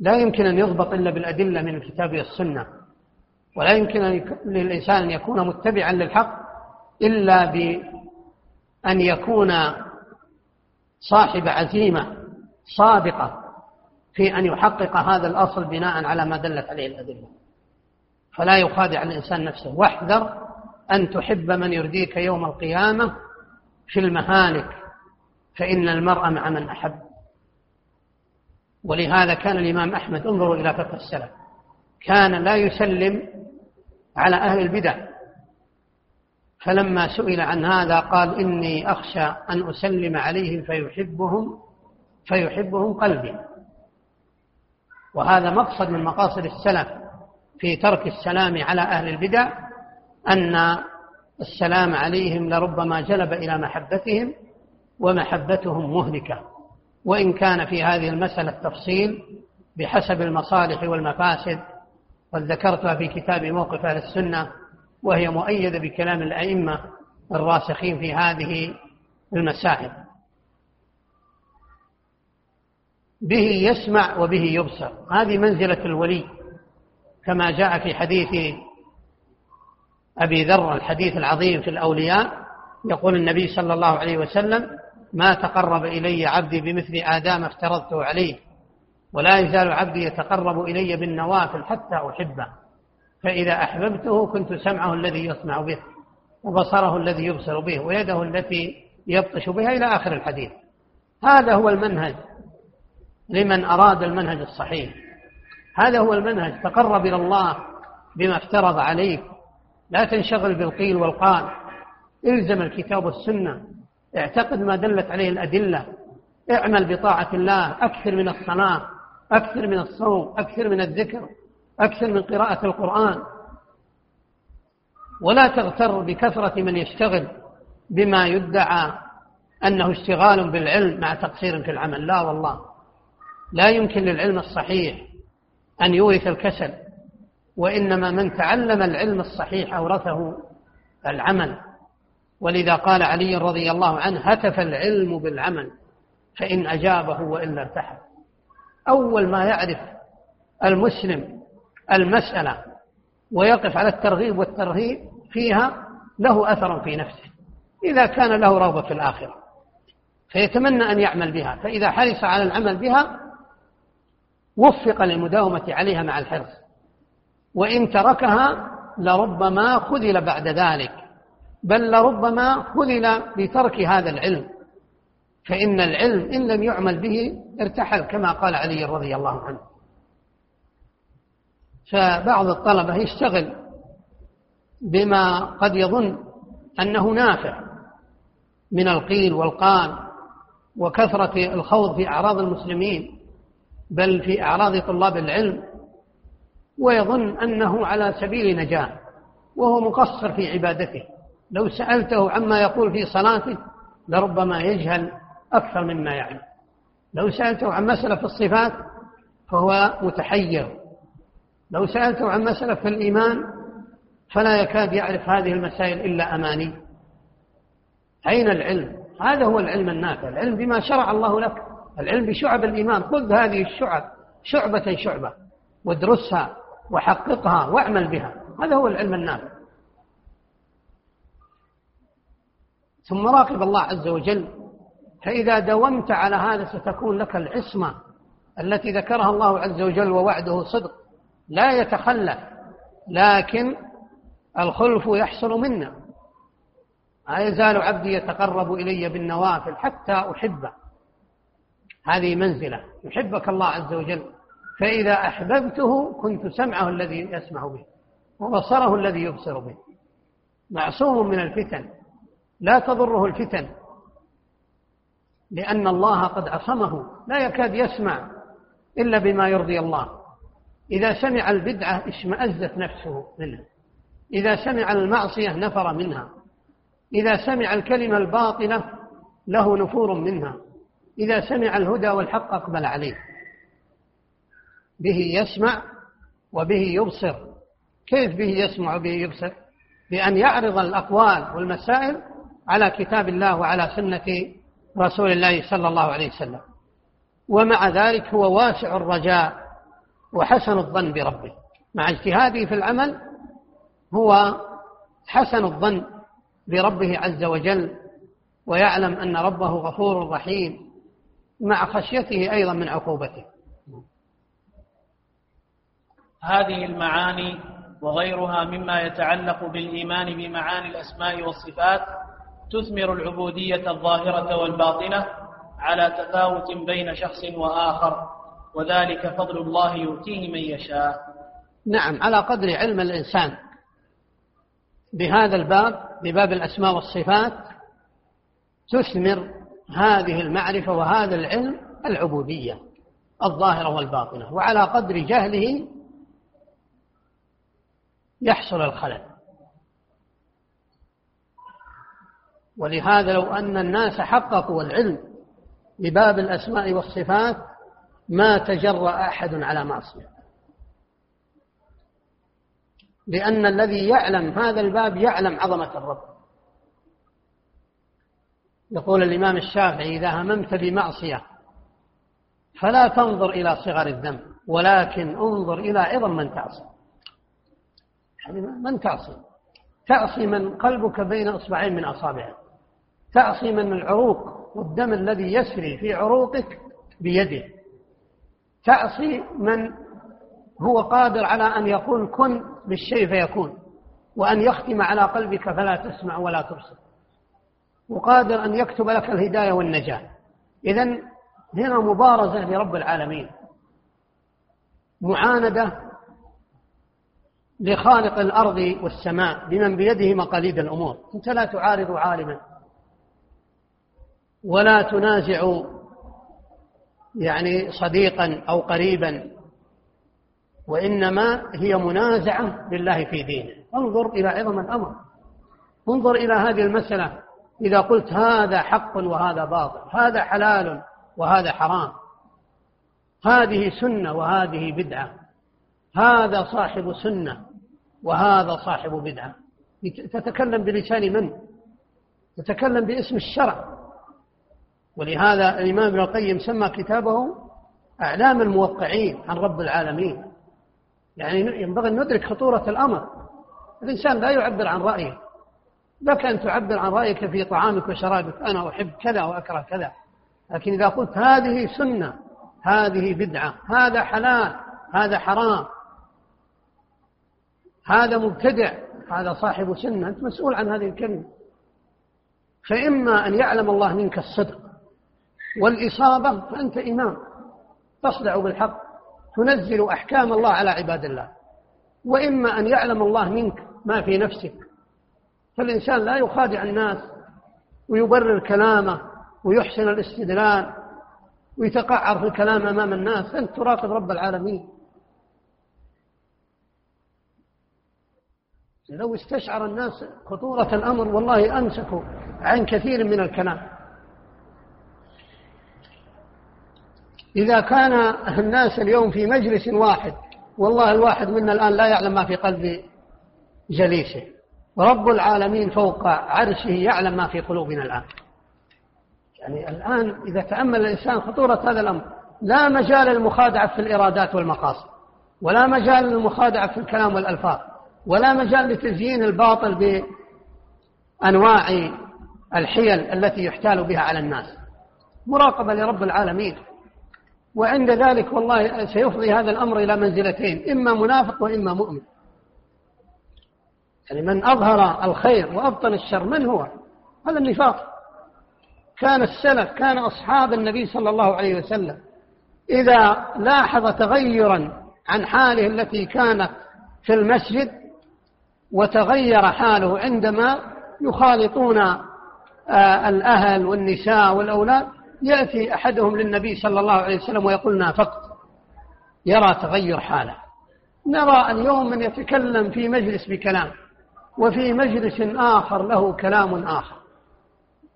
لا يمكن أن يضبط إلا بالأدلة من الكتاب والسنة ولا يمكن للإنسان أن يكون متبعا للحق إلا بأن يكون صاحب عزيمة صادقة في أن يحقق هذا الأصل بناء على ما دلت عليه الأدلة. فلا يخادع الإنسان نفسه. واحذر أن تحب من يرديك يوم القيامة في المهالك فإن المرء مع من أحب. ولهذا كان الإمام أحمد انظروا إلى فقه السلف كان لا يسلم على أهل البدع. فلما سئل عن هذا قال إني أخشى أن أسلم عليهم فيحبهم فيحبهم قلبي. وهذا مقصد من مقاصد السلف في ترك السلام على أهل البدع أن السلام عليهم لربما جلب إلى محبتهم ومحبتهم مهلكة. وإن كان في هذه المسألة تفصيل بحسب المصالح والمفاسد قد ذكرتها في كتاب موقف أهل السنة وهي مؤيدة بكلام الأئمة الراسخين في هذه المسائل به يسمع وبه يبصر. هذه منزلة الولي كما جاء في حديث أبي ذر الحديث العظيم في الأولياء يقول النبي صلى الله عليه وسلم ما تقرب إلي عبدي بمثل آدام افترضته عليه ولا يزال عبدي يتقرب إلي بالنوافل حتى أحبه فإذا أحببته كنت سمعه الذي يسمع به وبصره الذي يبصر به ويده التي يبطش بها إلى آخر الحديث. هذا هو المنهج لمن أراد المنهج الصحيح. هذا هو المنهج. تقرب إلى الله بما افترض عليك. لا تنشغل بالقيل والقال. إلزم الكتاب والسنة. اعتقد ما دلت عليه الأدلة. اعمل بطاعة الله أكثر من الصلاة أكثر من الصوم أكثر من الذكر أكثر من قراءة القرآن. ولا تغتر بكثرة من يشتغل بما يدعى أنه اشتغال بالعلم مع تقصير في العمل. لا والله. لا يمكن للعلم الصحيح أن يورث الكسل وإنما من تعلم العلم الصحيح أورثه العمل. ولذا قال علي رضي الله عنه هتف العلم بالعمل فإن أجابه وإلا ارتحل. أول ما يعرف المسلم المسألة ويقف على الترغيب والترهيب فيها له أثر في نفسه. إذا كان له رغبة في الآخرة فيتمنى أن يعمل بها فإذا حرص على العمل بها وفق للمداومة عليها مع الحرص. وإن تركها لربما خذل بعد ذلك. بل لربما خذل بترك هذا العلم. فإن العلم إن لم يعمل به ارتحل كما قال علي رضي الله عنه. فبعض الطلبة يشتغل بما قد يظن أنه نافع من القيل والقال وكثرة الخوض في أعراض المسلمين بل في أعراض طلاب العلم ويظن أنه على سبيل نجاة وهو مقصر في عبادته. لو سألته عما يقول في صلاته لربما يجهل أكثر مما يعلم. لو سألته عن مسألة في الصفات فهو متحير. لو سألته عن مسألة في الإيمان فلا يكاد يعرف هذه المسائل إلا أماني. أين العلم؟ هذا هو العلم النافع. العلم بما شرع الله لك. العلم بشعب الإيمان. خذ هذه الشعب شعبة شعبة وادرسها وحققها واعمل بها. هذا هو العلم النافع. ثم راقب الله عز وجل فإذا داومت على هذا ستكون لك العصمة التي ذكرها الله عز وجل ووعده صدق لا يتخلف لكن الخلف يحصل منا. ما يزال عبدي يتقرب إلي بالنوافل حتى أحبه. هذه منزلة يحبك الله عز وجل فإذا أحببته كنت سمعه الذي يسمع به وبصره الذي يبصر به. معصوم من الفتن. لا تضره الفتن. لأن الله قد عصمه. لا يكاد يسمع إلا بما يرضي الله. إذا سمع البدعة اشمأزت نفسه منها. إذا سمع المعصية نفر منها. إذا سمع الكلمة الباطلة له نفور منها. إذا سمع الهدى والحق أقبل عليه. به يسمع وبه يبصر. كيف به يسمع وبه يبصر؟ بأن يعرض الأقوال والمسائل على كتاب الله وعلى سنة رسول الله صلى الله عليه وسلم. ومع ذلك هو واسع الرجاء وحسن الظن بربه. مع اجتهاده في العمل هو حسن الظن بربه عز وجل ويعلم أن ربه غفور رحيم مع خشيته أيضا من عقوبته. هذه المعاني وغيرها مما يتعلق بالإيمان بمعاني الأسماء والصفات تثمر العبودية الظاهرة والباطنة على تفاوت بين شخص وآخر وذلك فضل الله يؤتيه من يشاء. نعم على قدر علم الإنسان. بهذا الباب بباب الأسماء والصفات تثمر هذه المعرفة وهذا العلم العبودية الظاهرة والباطنة وعلى قدر جهله يحصل الخلل. ولهذا لو أن الناس حققوا العلم بباب الأسماء والصفات ما تجرأ أحد على معصية. لأن الذي يعلم هذا الباب يعلم عظمة الرب. يقول الإمام الشافعي إذا هممت بمعصية فلا تنظر إلى صغر الذنب ولكن انظر إلى عظم من تعصي. يعني من تعصي؟ تعصي من قلبك بين إصبعين من أصابعه تعصي من العروق والدم الذي يسري في عروقك بيده. تعصي من هو قادر على أن يقول كن بالشيء فيكون وأن يختم على قلبك فلا تسمع ولا تبصر. وقادر أن يكتب لك الهداية والنجاة. إذا هنا مبارزة لرب العالمين. معاندة لخالق الأرض والسماء بمن بيده مقاليد الأمور. أنت لا تعارض عالما. ولا تنازع يعني صديقا أو قريبا وإنما هي منازعة بالله في دينه. انظر إلى عظم الأمر. انظر إلى هذه المسألة. إذا قلت هذا حق وهذا باطل هذا حلال وهذا حرام. هذه سنة وهذه بدعة. هذا صاحب سنة وهذا صاحب بدعة. تتكلم بلسان من؟ تتكلم باسم الشرع. ولهذا الإمام ابن القيم سمى كتابه أعلام الموقعين عن رب العالمين. يعني ينبغي أن ندرك خطورة الأمر. الإنسان لا يعبر عن رأيه. لك أن تعبر عن رأيك في طعامك وشرابك. أنا أحب كذا وأكره كذا. لكن إذا قلت هذه سنة هذه بدعة هذا حلال هذا حرام هذا مبتدع هذا صاحب سنة أنت مسؤول عن هذه الكلمة. فإما أن يعلم الله منك الصدق والإصابة فأنت إمام تصدع بالحق تنزل أحكام الله على عباد الله. وإما أن يعلم الله منك ما في نفسك. فالإنسان لا يخادع الناس ويبرر كلامه ويحسن الاستدلال ويتقعر في الكلام أمام الناس. أنت تراقب رب العالمين. لو استشعر الناس خطورة الأمر والله أمسكوا عن كثير من الكلام. إذا كان الناس اليوم في مجلس واحد والله الواحد منا الآن لا يعلم ما في قلب جليسه. ورب العالمين فوق عرشه يعلم ما في قلوبنا الآن. يعني الآن إذا تأمل الإنسان خطورة هذا الأمر لا مجال للمخادعة في الإرادات والمقاصد ولا مجال للمخادعة في الكلام والألفاظ ولا مجال لتزيين الباطل بأنواع الحيل التي يحتال بها على الناس. مراقبة لرب العالمين. وعند ذلك والله سيفضي هذا الأمر إلى منزلتين إما منافق وإما مؤمن. يعني من أظهر الخير وأبطن الشر من هو؟ هذا النفاق. كان السلف كان أصحاب النبي صلى الله عليه وسلم إذا لاحظ تغيرا عن حاله التي كانت في المسجد وتغير حاله عندما يخالطون آه، الأهل والنساء والأولاد يأتي أحدهم للنبي صلى الله عليه وسلم ويقول نافقت. يرى تغير حاله. نرى اليوم من يتكلم في مجلس بكلام وفي مجلس آخر له كلام آخر.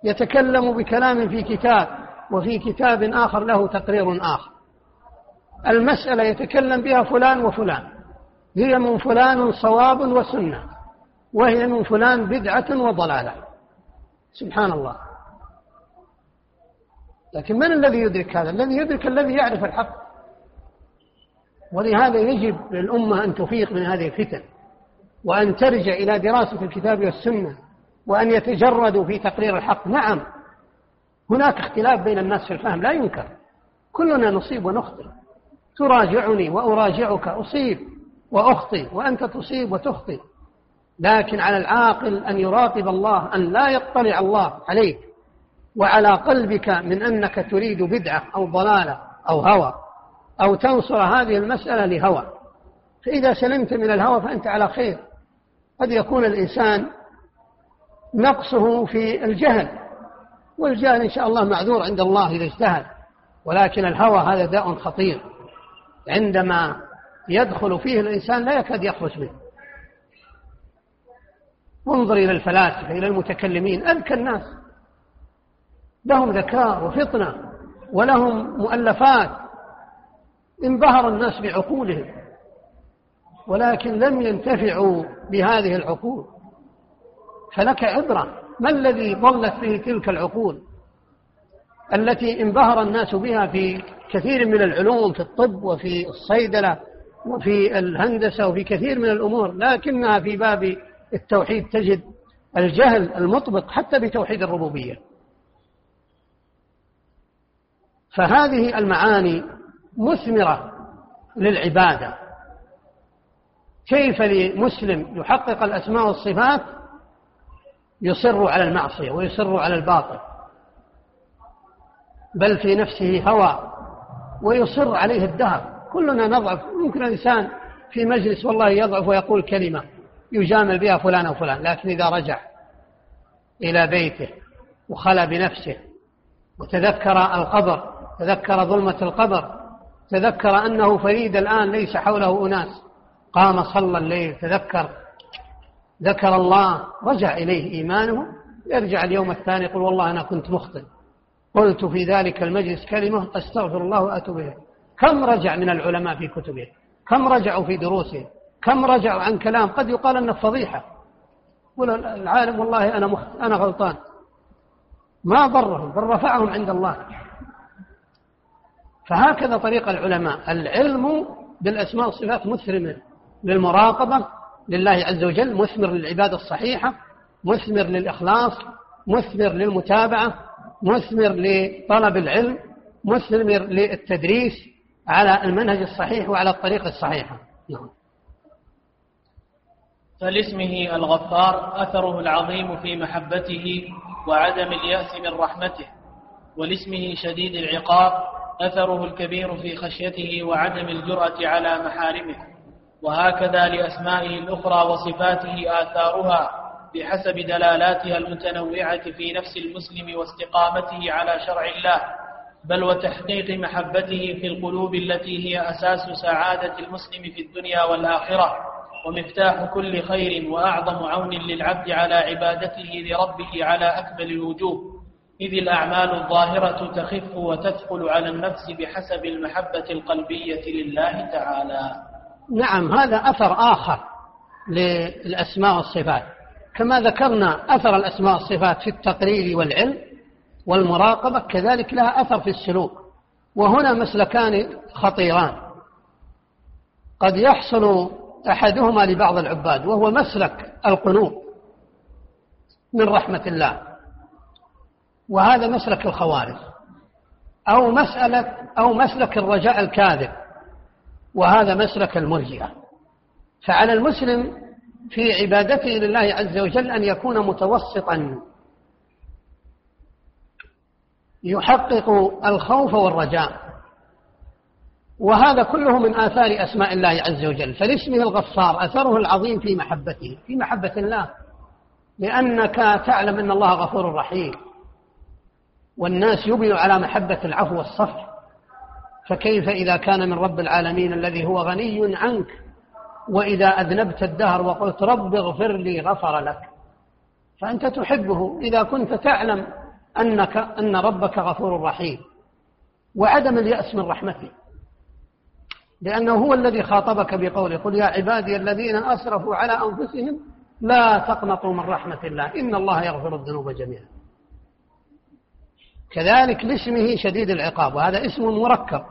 يتكلم بكلام في كتاب وفي كتاب آخر له تقرير آخر. المسألة يتكلم بها فلان وفلان. هي من فلان صواب وسنة وهي من فلان بدعة وضلالة. سبحان الله. لكن من الذي يدرك هذا؟ الذي يدرك الذي يعرف الحق. ولهذا يجب للأمة أن تفيق من هذه الفتن وأن ترجع إلى دراسة الكتاب والسنة وأن يتجردوا في تقرير الحق. نعم هناك اختلاف بين الناس في الفهم لا ينكر. كلنا نصيب ونخطئ. تراجعني وأراجعك أصيب وأخطئ وأنت تصيب وتخطئ. لكن على العاقل أن يراقب الله أن لا يطلع الله عليك. وعلى قلبك من أنك تريد بدعة أو ضلالة أو هوى أو تنصر هذه المسألة لهوى. فإذا سلمت من الهوى فأنت على خير. قد يكون الإنسان نقصه في الجهل والجهل إن شاء الله معذور عند الله إذا اجتهد ولكن الهوى هذا داء خطير. عندما يدخل فيه الإنسان لا يكاد يخرج منه. انظر إلى الفلاسفة إلى المتكلمين أذكى الناس. لهم ذكاء وفطنة ولهم مؤلفات انبهر الناس بعقولهم ولكن لم ينتفعوا بهذه العقول. فلك عبرة ما الذي ضلت به تلك العقول؟ التي انبهر الناس بها في كثير من العلوم في الطب وفي الصيدلة وفي الهندسة وفي كثير من الأمور لكنها في باب التوحيد تجد الجهل المطبق حتى بتوحيد الربوبية. فهذه المعاني مثمرة للعبادة. كيف لمسلم يحقق الأسماء والصفات؟ يصر على المعصية ويصر على الباطل بل في نفسه هوى ويصر عليه الدهر. كلنا نضعف ممكن الإنسان في مجلس والله يضعف ويقول كلمة يجامل بها فلان أو فلان لكن إذا رجع إلى بيته وخلى بنفسه وتذكر القبر تذكر ظلمة القبر تذكر أنه فريد الآن ليس حوله أناس. قام صلى الليل تذكر ذكر الله رجع إليه إيمانه. يرجع اليوم الثاني يقول والله أنا كنت مخطئ. قلت في ذلك المجلس كلمة أستغفر الله وأتوب إليه. كم رجع من العلماء في كتبه؟ كم رجعوا في دروسهم كم رجعوا عن كلام؟ قد يقال أنه فضيحة يقول العالم والله أنا. أنا غلطان. ما ضرهم؟ بل رفعهم عند الله. فهكذا طريق العلماء. العلم بالأسماء والصفات مثمر للمراقبة لله عز وجل مثمر للعبادة الصحيحة مثمر للإخلاص مثمر للمتابعة مثمر لطلب العلم مثمر للتدريس على المنهج الصحيح وعلى الطريقة الصحيحة. نعم. فلاسمه الغفار أثره العظيم في محبته وعدم اليأس من رحمته ولاسمه شديد العقاب أثره الكبير في خشيته وعدم الجرأة على محارمه. وهكذا لأسمائه الأخرى وصفاته آثارها بحسب دلالاتها المتنوعة في نفس المسلم واستقامته على شرع الله بل وتحقيق محبته في القلوب التي هي أساس سعادة المسلم في الدنيا والآخرة ومفتاح كل خير وأعظم عون للعبد على عبادته لربه على أكمل الوجوه. إذ الأعمال الظاهرة تخف وتثقل على النفس بحسب المحبة القلبية لله تعالى. نعم هذا أثر آخر للأسماء والصفات. كما ذكرنا أثر الأسماء والصفات في التقرير والعلم والمراقبة كذلك لها أثر في السلوك. وهنا مسلكان خطيران. قد يحصل أحدهما لبعض العباد وهو مسلك القنوط من رحمة الله. وهذا مسلك الخوارج. أو مسألة أو مسلك الرجاء الكاذب وهذا مسلك المرجئة. فعلى المسلم في عبادته لله عز وجل أن يكون متوسطا. يحقق الخوف والرجاء. وهذا كله من آثار أسماء الله عز وجل. فلاسمه الغفار أثره العظيم في محبته في محبة الله. لأنك تعلم أن الله غفور رحيم. والناس يبنوا على محبة العفو والصفح. فكيف إذا كان من رب العالمين الذي هو غني عنك؟ وإذا أذنبت الدهر وقلت رب اغفر لي غفر لك. فأنت تحبه. إذا كنت تعلم أنك أن ربك غفور رحيم. وعدم اليأس من رحمته. لأنه هو الذي خاطبك بقوله قل يا عبادي الذين أسرفوا على أنفسهم لا تقنطوا من رحمة الله. إن الله يغفر الذنوب جميعا. كذلك لاسمه شديد العقاب وهذا اسم مركب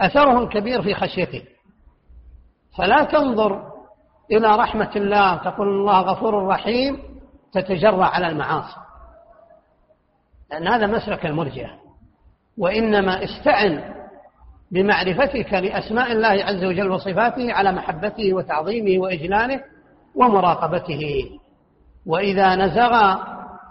أثره الكبير في خشيته. فلا تنظر إلى رحمة الله تقول الله غفور رحيم تتجرع على المعاصي. لأن هذا مسلك المرجئة. وإنما استعن بمعرفتك لأسماء الله عز وجل وصفاته على محبته وتعظيمه وإجلاله ومراقبته. وإذا نزغ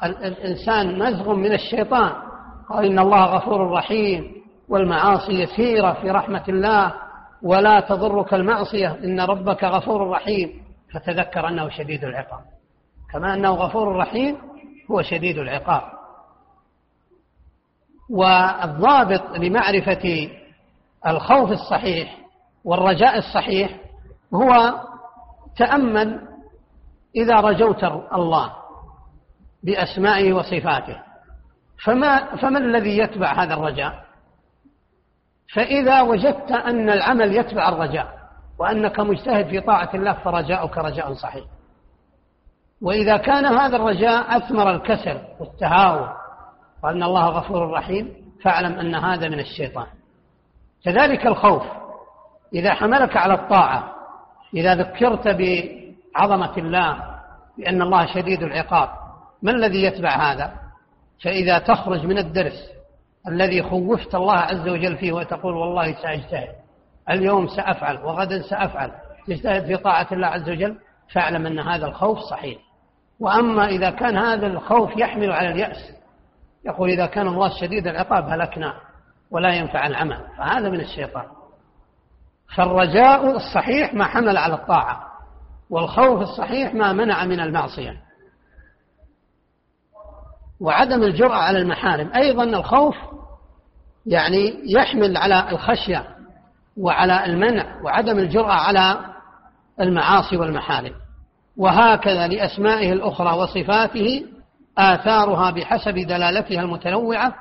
الإنسان نزغ من الشيطان قال إن الله غفور رحيم والمعاصي يسيرة في رحمة الله ولا تضرك المعصية إن ربك غفور رحيم. فتذكر أنه شديد العقاب. كما أنه غفور رحيم هو شديد العقاب. والضابط لمعرفة الخوف الصحيح والرجاء الصحيح هو تأمل إذا رجوت الله بأسمائه وصفاته. فما, فما الذي يتبع هذا الرجاء؟ فإذا وجدت أن العمل يتبع الرجاء وأنك مجتهد في طاعة الله فرجاؤك رجاء صحيح. وإذا كان هذا الرجاء أثمر الكسل والتهاون وأن الله غفور رحيم فاعلم أن هذا من الشيطان. كذلك الخوف. إذا حملك على الطاعة إذا ذكرت بعظمة الله بأن الله شديد العقاب ما الذي يتبع هذا؟ فإذا تخرج من الدرس الذي خوفت الله عز وجل فيه وتقول والله سأجتهد اليوم سأفعل وغدا سأفعل تجتهد في طاعة الله عز وجل فاعلم أن هذا الخوف صحيح. وأما إذا كان هذا الخوف يحمل على اليأس يقول إذا كان الله شديد العقاب هلكنا ولا ينفع العمل فهذا من الشيطان. فالرجاء الصحيح ما حمل على الطاعة والخوف الصحيح ما منع من المعصية. وعدم الجرأة على المحارم. أيضا الخوف يعني يحمل على الخشية وعلى المنع وعدم الجرأة على المعاصي والمحارم. وهكذا لأسمائه الأخرى وصفاته آثارها بحسب دلالتها المتنوعة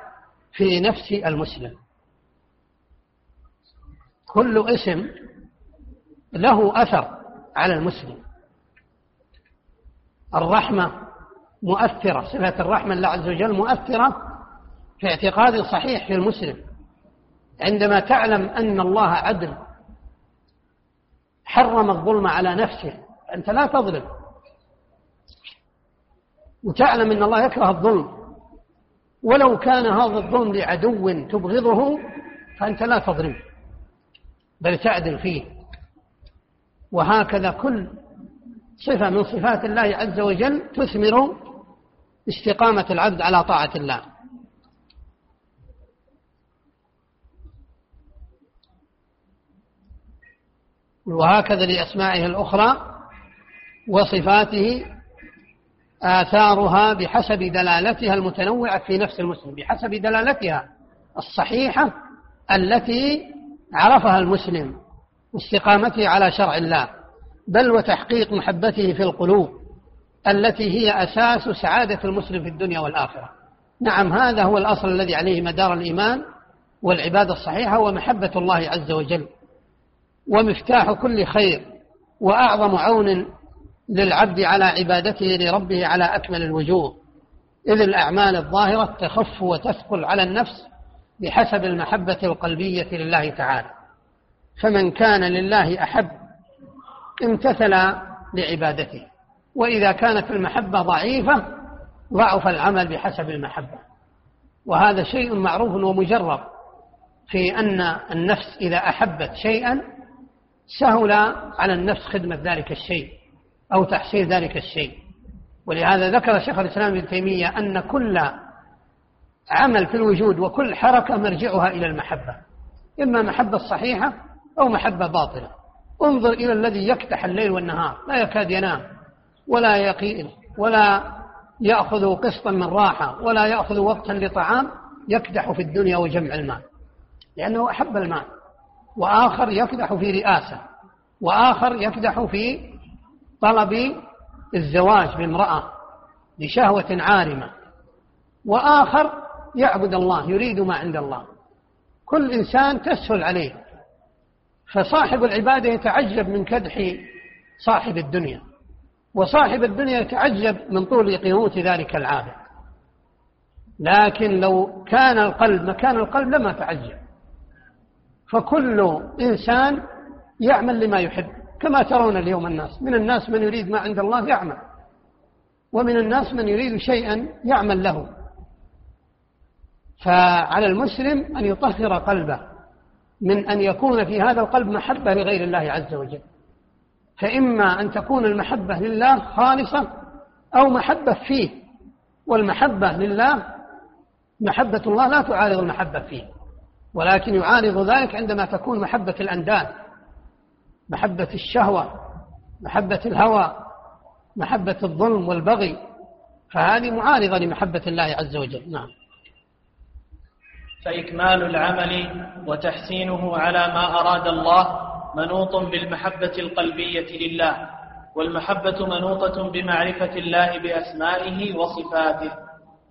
في نفس المسلم. كل اسم له أثر على المسلم. الرحمة مؤثرة صفة الرحمة لله عز وجل مؤثرة في اعتقاد صحيح في المسلم. عندما تعلم أن الله عدل حرم الظلم على نفسه أنت لا تظلم. وتعلم أن الله يكره الظلم. ولو كان هذا الظلم لعدو تبغضه فأنت لا تظلم. بل تعدل فيه. وهكذا كل صفة من صفات الله عز وجل تثمر استقامة العبد على طاعة الله. وهكذا لأسمائه الأخرى وصفاته آثارها بحسب دلالتها المتنوعة في نفس المسلم بحسب دلالتها الصحيحة التي عرفها المسلم واستقامته على شرع الله بل وتحقيق محبته في القلوب. التي هي أساس سعادة المسلم في الدنيا والآخرة. نعم هذا هو الأصل الذي عليه مدار الإيمان والعبادة الصحيحة ومحبة الله عز وجل ومفتاح كل خير وأعظم عون للعبد على عبادته لربه على أكمل الوجوه. إذ الأعمال الظاهرة تخف وتثقل على النفس بحسب المحبة القلبية لله تعالى. فمن كان لله أحب امتثل لعبادته. وإذا كانت المحبة ضعيفة ضعف العمل بحسب المحبة. وهذا شيء معروف ومجرب في أن النفس إذا أحبت شيئا سهل على النفس خدمة ذلك الشيء أو تحصيل ذلك الشيء. ولهذا ذكر شيخ الإسلام ابن تيمية أن كل عمل في الوجود وكل حركة مرجعها إلى المحبة. إما محبة صحيحة أو محبة باطلة. انظر إلى الذي يكتح الليل والنهار لا يكاد ينام. ولا يقيل ولا يأخذ قسطا من راحة ولا يأخذ وقتا لطعام يكدح في الدنيا وجمع المال. لأنه أحب المال. وآخر يكدح في رئاسة. وآخر يكدح في طلب الزواج بامرأة لشهوة عارمة. وآخر يعبد الله يريد ما عند الله. كل إنسان تسهل عليه. فصاحب العبادة يتعجب من كدح صاحب الدنيا. وصاحب الدنيا يتعجب من طول قيموت ذلك العابد. لكن لو كان القلب مكان القلب لما تعجب. فكل إنسان يعمل لما يحب كما ترون اليوم الناس. من الناس من يريد ما عند الله يعمل ومن الناس من يريد شيئا يعمل له. فعلى المسلم أن يطهر قلبه من أن يكون في هذا القلب محبة لغير الله عز وجل. فإما أن تكون المحبة لله خالصة أو محبة فيه والمحبة لله محبة الله لا تعارض المحبة فيه ولكن يعارض ذلك عندما تكون محبة الأنداد محبة الشهوة محبة الهوى محبة الظلم والبغي فهذه معارضة لمحبة الله عز وجل. نعم. فإكمال العمل وتحسينه على ما أراد الله منوط بالمحبة القلبية لله والمحبة منوطة بمعرفة الله بأسمائه وصفاته.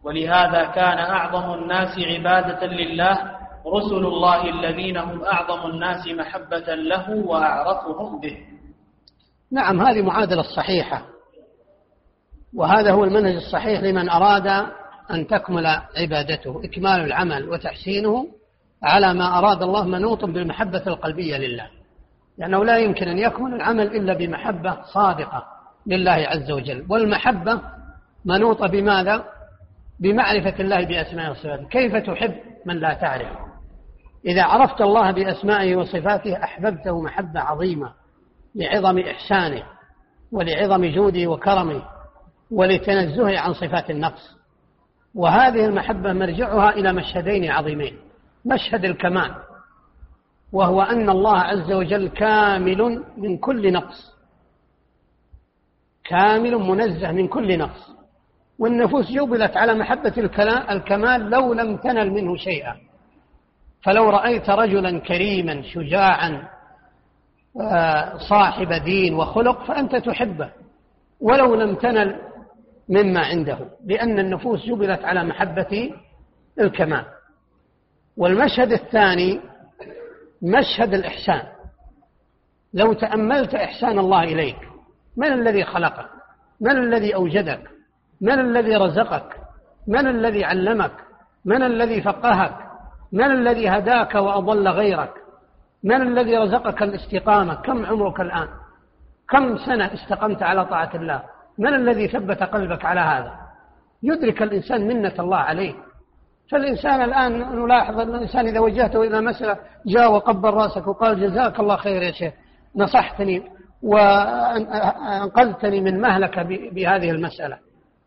ولهذا كان أعظم الناس عبادة لله رسل الله الذين هم أعظم الناس محبة له وأعرفهم به. نعم هذه معادلة صحيحة. وهذا هو المنهج الصحيح لمن أراد أن تكمل عبادته إكمال العمل وتحسينه على ما أراد الله منوط بالمحبة القلبية لله. لأنه لا يمكن أن يكمل العمل إلا بمحبة صادقة لله عز وجل. والمحبة منوطة بماذا؟ بمعرفة الله بأسمائه وصفاته. كيف تحب من لا تعرف إذا عرفت الله بأسمائه وصفاته أحببته محبة عظيمة لعظم إحسانه ولعظم جوده وكرمه ولتنزهه عن صفات النقص. وهذه المحبة مرجعها إلى مشهدين عظيمين. مشهد الكمال. وهو أن الله عز وجل كامل من كل نقص. كامل منزه من كل نقص. والنفوس جبلت على محبة الكمال لو لم تنل منه شيئا. فلو رأيت رجلا كريما شجاعا آه، صاحب دين وخلق فأنت تحبه. ولو لم تنل مما عنده. لأن النفوس جبلت على محبة الكمال. والمشهد الثاني مشهد الإحسان. لو تأملت إحسان الله إليك من الذي خلقك؟ من الذي أوجدك؟ من الذي رزقك؟ من الذي علمك؟ من الذي فقهك؟ من الذي هداك وأضل غيرك؟ من الذي رزقك الاستقامة؟ كم عمرك الآن؟ كم سنة استقمت على طاعة الله؟ من الذي ثبت قلبك على هذا؟ يدرك الإنسان منة الله عليه فالإنسان الآن نلاحظ أن الإنسان إذا وجهته إلى مسألة جاء وقبل رأسك وقال جزاك الله خير يا شيخ نصحتني وأنقذتني من مهلكة بهذه المسألة.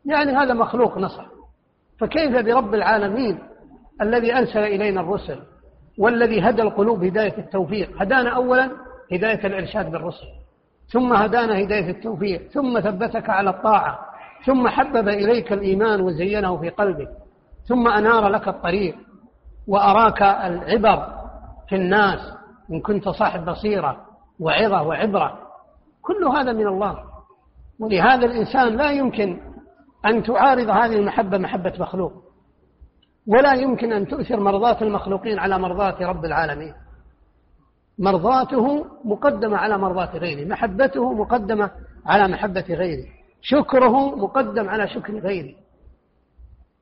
يعني هذا مخلوق نصح. فكيف برب العالمين الذي أرسل إلينا الرسل والذي هدى القلوب هداية التوفيق؟ هدانا أولا هداية الإرشاد بالرسل ثم هدانا هداية التوفيق ثم ثبتك على الطاعة ثم حبب إليك الإيمان وزينه في قلبك. ثم أنار لك الطريق وأراك العبر في الناس إن كنت صاحب بصيرة وعظة وعبرة. كل هذا من الله. ولهذا الإنسان لا يمكن أن تعارض هذه المحبة محبة مخلوق ولا يمكن أن تؤثر مرضاة المخلوقين على مرضاة رب العالمين. مرضاته مقدمة على مرضاة غيره محبته مقدمة على محبة غيره شكره مقدم على شكر غيره.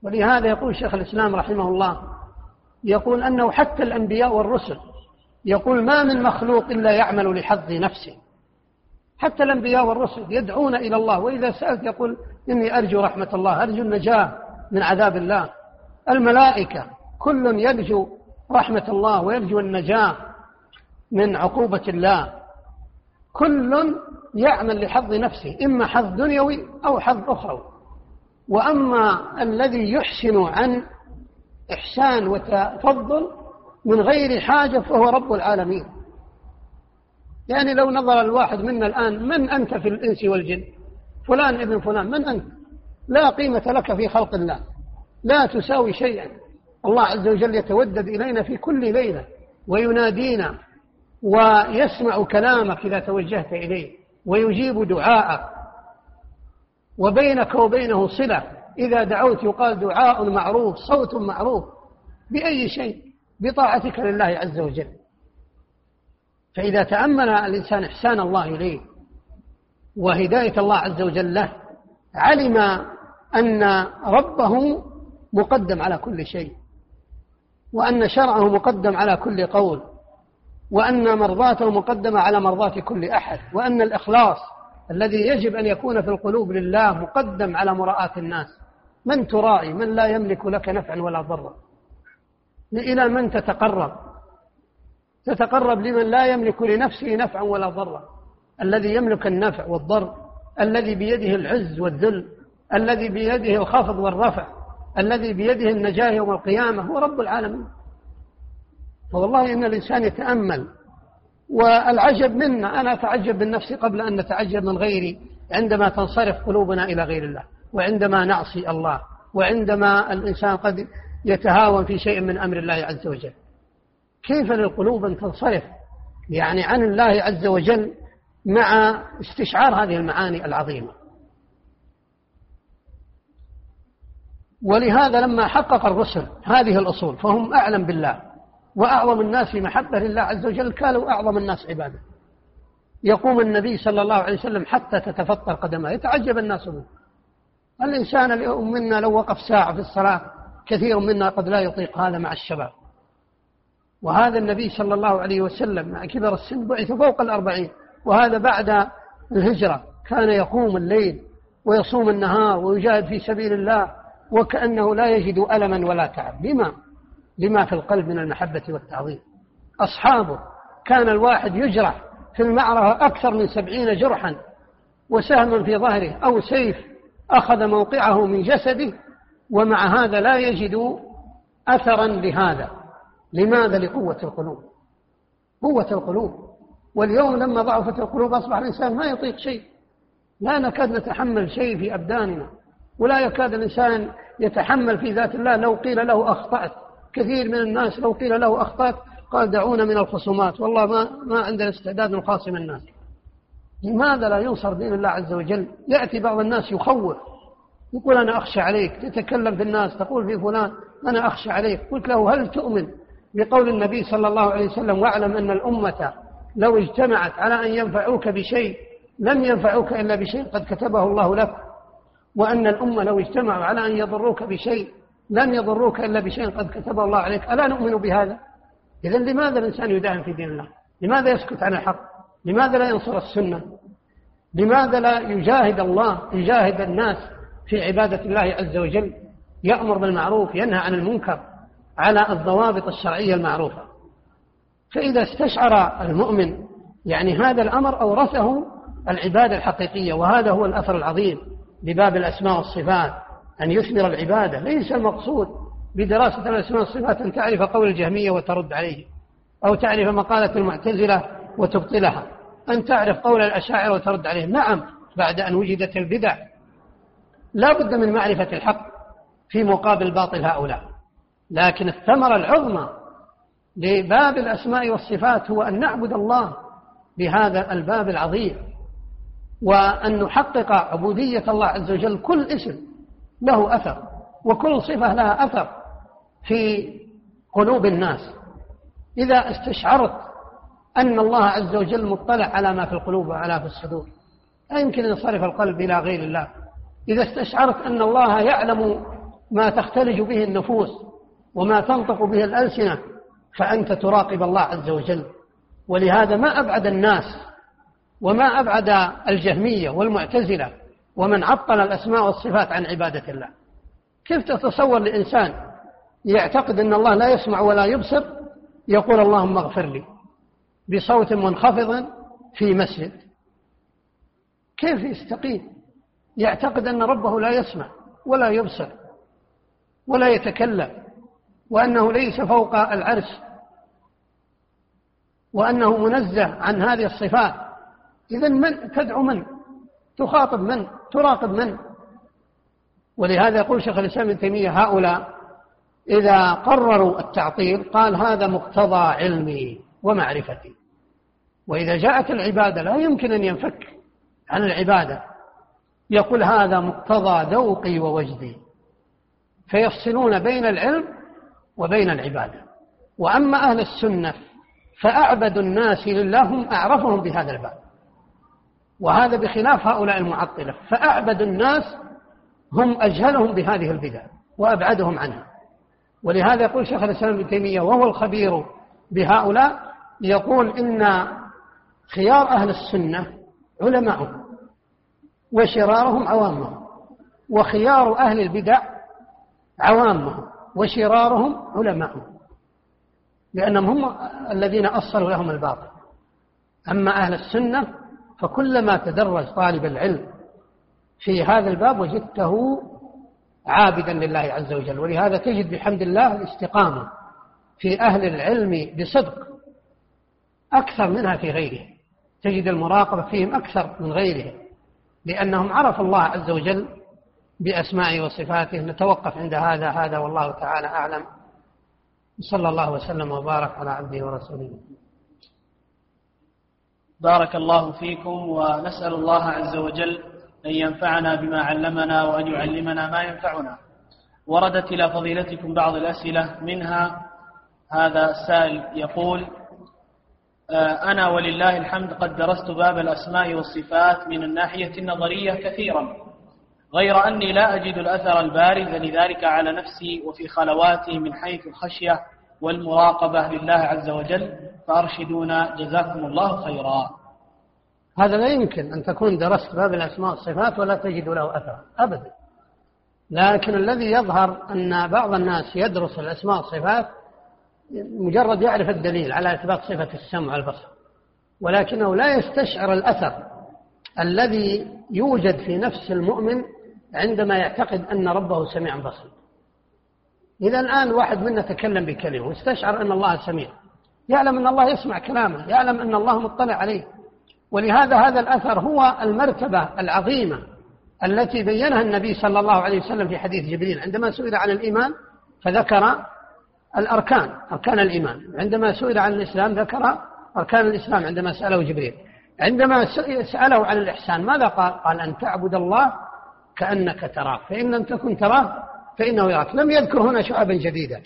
ولهذا يقول شيخ الإسلام رحمه الله يقول أنه حتى الأنبياء والرسل يقول ما من مخلوق إلا يعمل لحظ نفسه. حتى الأنبياء والرسل يدعون إلى الله وإذا سألت يقول إني أرجو رحمة الله أرجو النجاة من عذاب الله. الملائكة كل يرجو رحمة الله ويرجو النجاة من عقوبة الله. كل يعمل لحظ نفسه إما حظ دنيوي أو حظ أخروي. وأما الذي يحسن عن إحسان وتفضل من غير حاجة فهو رب العالمين. يعني لو نظر الواحد منا الآن من أنت في الإنس والجن؟ فلان ابن فلان من أنت؟ لا قيمة لك في خلق الله. لا تساوي شيئا. الله عز وجل يتودد إلينا في كل ليلة وينادينا ويسمع كلامك إذا توجهت إليه ويجيب دعاءك. وبينك وبينه صلة. إذا دعوت يقال دعاء معروف صوت معروف بأي شيء بطاعتك لله عز وجل. فإذا تأمل الإنسان إحسان الله إليه وهداية الله عز وجل له علم أن ربه مقدم على كل شيء وأن شرعه مقدم على كل قول وأن مرضاته مقدمة على مرضاة كل أحد وأن الإخلاص الذي يجب أن يكون في القلوب لله مقدم على مراءة الناس. من تراعي؟ من لا يملك لك نفعا ولا ضرا. إلى من تتقرب؟ تتقرب لمن لا يملك لنفسه نفعا ولا ضرا. الذي يملك النفع والضر الذي بيده العز والذل الذي بيده الخفض والرفع الذي بيده النجاة يوم القيامة هو رب العالمين. فوالله إن الإنسان يتأمل والعجب منا أنا أتعجب من نفسي قبل أن نتعجب من غيري عندما تنصرف قلوبنا إلى غير الله وعندما نعصي الله وعندما الإنسان قد يتهاون في شيء من أمر الله عز وجل. كيف للقلوب أن تنصرف؟ يعني عن الله عز وجل مع استشعار هذه المعاني العظيمة. ولهذا لما حقق الرسل هذه الأصول فهم أعلم بالله وأعظم الناس محبة لله عز وجل كانوا أعظم الناس عبادة. يقوم النبي صلى الله عليه وسلم حتى تتفطر قدمه يتعجب الناس منه. الإنسان اليوم منا لو وقف ساعة في الصلاة كثير منا قد لا يطيق هذا مع الشباب. وهذا النبي صلى الله عليه وسلم مع كبر السن بعث فوق الأربعين. وهذا بعد الهجرة. كان يقوم الليل ويصوم النهار ويجاهد في سبيل الله وكأنه لا يجد ألما ولا تعب. لما؟ لما في القلب من المحبة والتعظيم. أصحابه كان الواحد يجرح في المعركة أكثر من سبعين جرحا وسهما في ظهره أو سيف أخذ موقعه من جسده ومع هذا لا يجد أثرا لهذا. لماذا؟ لقوة القلوب. قوة القلوب. واليوم لما ضعفت القلوب أصبح الإنسان ما يطيق شيء. لا نكاد نتحمل شيء في أبداننا ولا يكاد الإنسان يتحمل في ذات الله. لو قيل له أخطأت كثير من الناس لو قيل له أخطأت قال دعونا من الخصومات. والله ما, ما عندنا استعداد نخاصم الناس. لماذا لا ينصر دين الله عز وجل؟ يأتي بعض الناس يخوف. يقول أنا أخشى عليك. تتكلم في الناس. تقول في فلان أنا أخشى عليك. قلت له هل تؤمن بقول النبي صلى الله عليه وسلم واعلم أن الأمة لو اجتمعت على أن ينفعوك بشيء لم ينفعوك إلا بشيء قد كتبه الله لك. وأن الأمة لو اجتمعوا على أن يضروك بشيء لن يضروك إلا بشيء قد كتبه الله عليك. ألا نؤمن بهذا؟ إذا لماذا الإنسان يداهن في دين الله؟ لماذا يسكت عن الحق؟ لماذا لا ينصر السنة؟ لماذا لا يجاهد الله يجاهد الناس في عبادة الله عز وجل؟ يأمر بالمعروف ينهى عن المنكر على الضوابط الشرعية المعروفة. فإذا استشعر المؤمن يعني هذا الأمر أورثه العبادة الحقيقية وهذا هو الأثر العظيم لباب الأسماء والصفات. أن يثمر العبادة ليس المقصود بدراسة الأسماء والصفات أن تعرف قول الجهمية وترد عليه أو تعرف مقالة المعتزلة وتبطلها أن تعرف قول الأشاعرة وترد عليه. نعم بعد أن وجدت البدع. لا بد من معرفة الحق في مقابل باطل هؤلاء. لكن الثمرة العظمى لباب الأسماء والصفات هو أن نعبد الله بهذا الباب العظيم وأن نحقق عبودية الله عز وجل كل اسم. له أثر وكل صفة لها أثر في قلوب الناس. إذا استشعرت أن الله عز وجل مطلع على ما في القلوب وعلى في الصدور لا يمكن أن يصرف القلب إلى غير الله. إذا استشعرت أن الله يعلم ما تختلج به النفوس وما تنطق به الألسنة فأنت تراقب الله عز وجل. ولهذا ما أبعد الناس وما أبعد الجهمية والمعتزلة ومن عطل الأسماء والصفات عن عبادة الله. كيف تتصور لإنسان يعتقد أن الله لا يسمع ولا يبصر يقول اللهم اغفر لي بصوت منخفض في مسجد؟ كيف يستقيم؟ يعتقد أن ربه لا يسمع ولا يبصر ولا يتكلم وأنه ليس فوق العرش وأنه منزه عن هذه الصفات. إذا من تدعو من؟ تخاطب من؟ تراقب من؟ ولهذا يقول شيخ الإسلام ابن تيمية هؤلاء إذا قرروا التعطيل قال هذا مقتضى علمي ومعرفتي. وإذا جاءت العبادة لا يمكن أن ينفك عن العبادة. يقول هذا مقتضى ذوقي ووجدي. فيفصلون بين العلم وبين العبادة. وأما أهل السنة فأعبد الناس لله هم أعرفهم بهذا الباب. وهذا بخلاف هؤلاء المعطلة. فأعبد الناس هم أجهلهم بهذه البدع وأبعدهم عنها. ولهذا يقول شيخ الإسلام ابن تيمية وهو الخبير بهؤلاء يقول إن خيار أهل السنة علماؤهم وشرارهم عوامهم وخيار أهل البدع عوامهم وشرارهم علماؤهم لأنهم هم الذين أصلوا لهم الباطل. أما أهل السنة فكلما تدرج طالب العلم في هذا الباب وجدته عابدا لله عز وجل. ولهذا تجد بحمد الله الاستقامة في أهل العلم بصدق أكثر منها في غيره. تجد المراقبة فيهم أكثر من غيرهم لأنهم عرفوا الله عز وجل بأسمائه وصفاته. نتوقف عند هذا هذا والله تعالى أعلم. صلى الله وسلم وبارك على عبده ورسوله. بارك الله فيكم ونسأل الله عز وجل أن ينفعنا بما علمنا وأن يعلمنا ما ينفعنا. وردت إلى فضيلتكم بعض الأسئلة منها هذا السائل يقول آه، أنا ولله الحمد قد درست باب الأسماء والصفات من الناحية النظرية كثيرا غير أني لا أجد الأثر البارز لذلك على نفسي وفي خلواتي من حيث الخشية والمراقبة لله عز وجل فأرشدونا جزاكم الله خيرا. هذا لا يمكن أن تكون درست باب الأسماء والصفات ولا تجد له أثر أبدا. لكن الذي يظهر أن بعض الناس يدرس الأسماء والصفات مجرد يعرف الدليل على إثبات صفة السمع والبصر ولكنه لا يستشعر الأثر الذي يوجد في نفس المؤمن عندما يعتقد أن ربه سميع بصير. إذا الآن واحد منا تكلم بكلمة واستشعر أن الله سميع. يعلم أن الله يسمع كلامه يعلم أن الله مطلع عليه. ولهذا هذا الأثر هو المرتبة العظيمة التي بينها النبي صلى الله عليه وسلم في حديث جبريل. عندما سئل عن الإيمان فذكر الأركان أركان الإيمان. عندما سئل عن الإسلام ذكر أركان الإسلام عندما سأله جبريل. عندما سأله عن الإحسان ماذا قال؟ قال أن تعبد الله كأنك تراه فإن لم تكن تراه فإنه يراك. لم يذكر هنا شعبا جديدة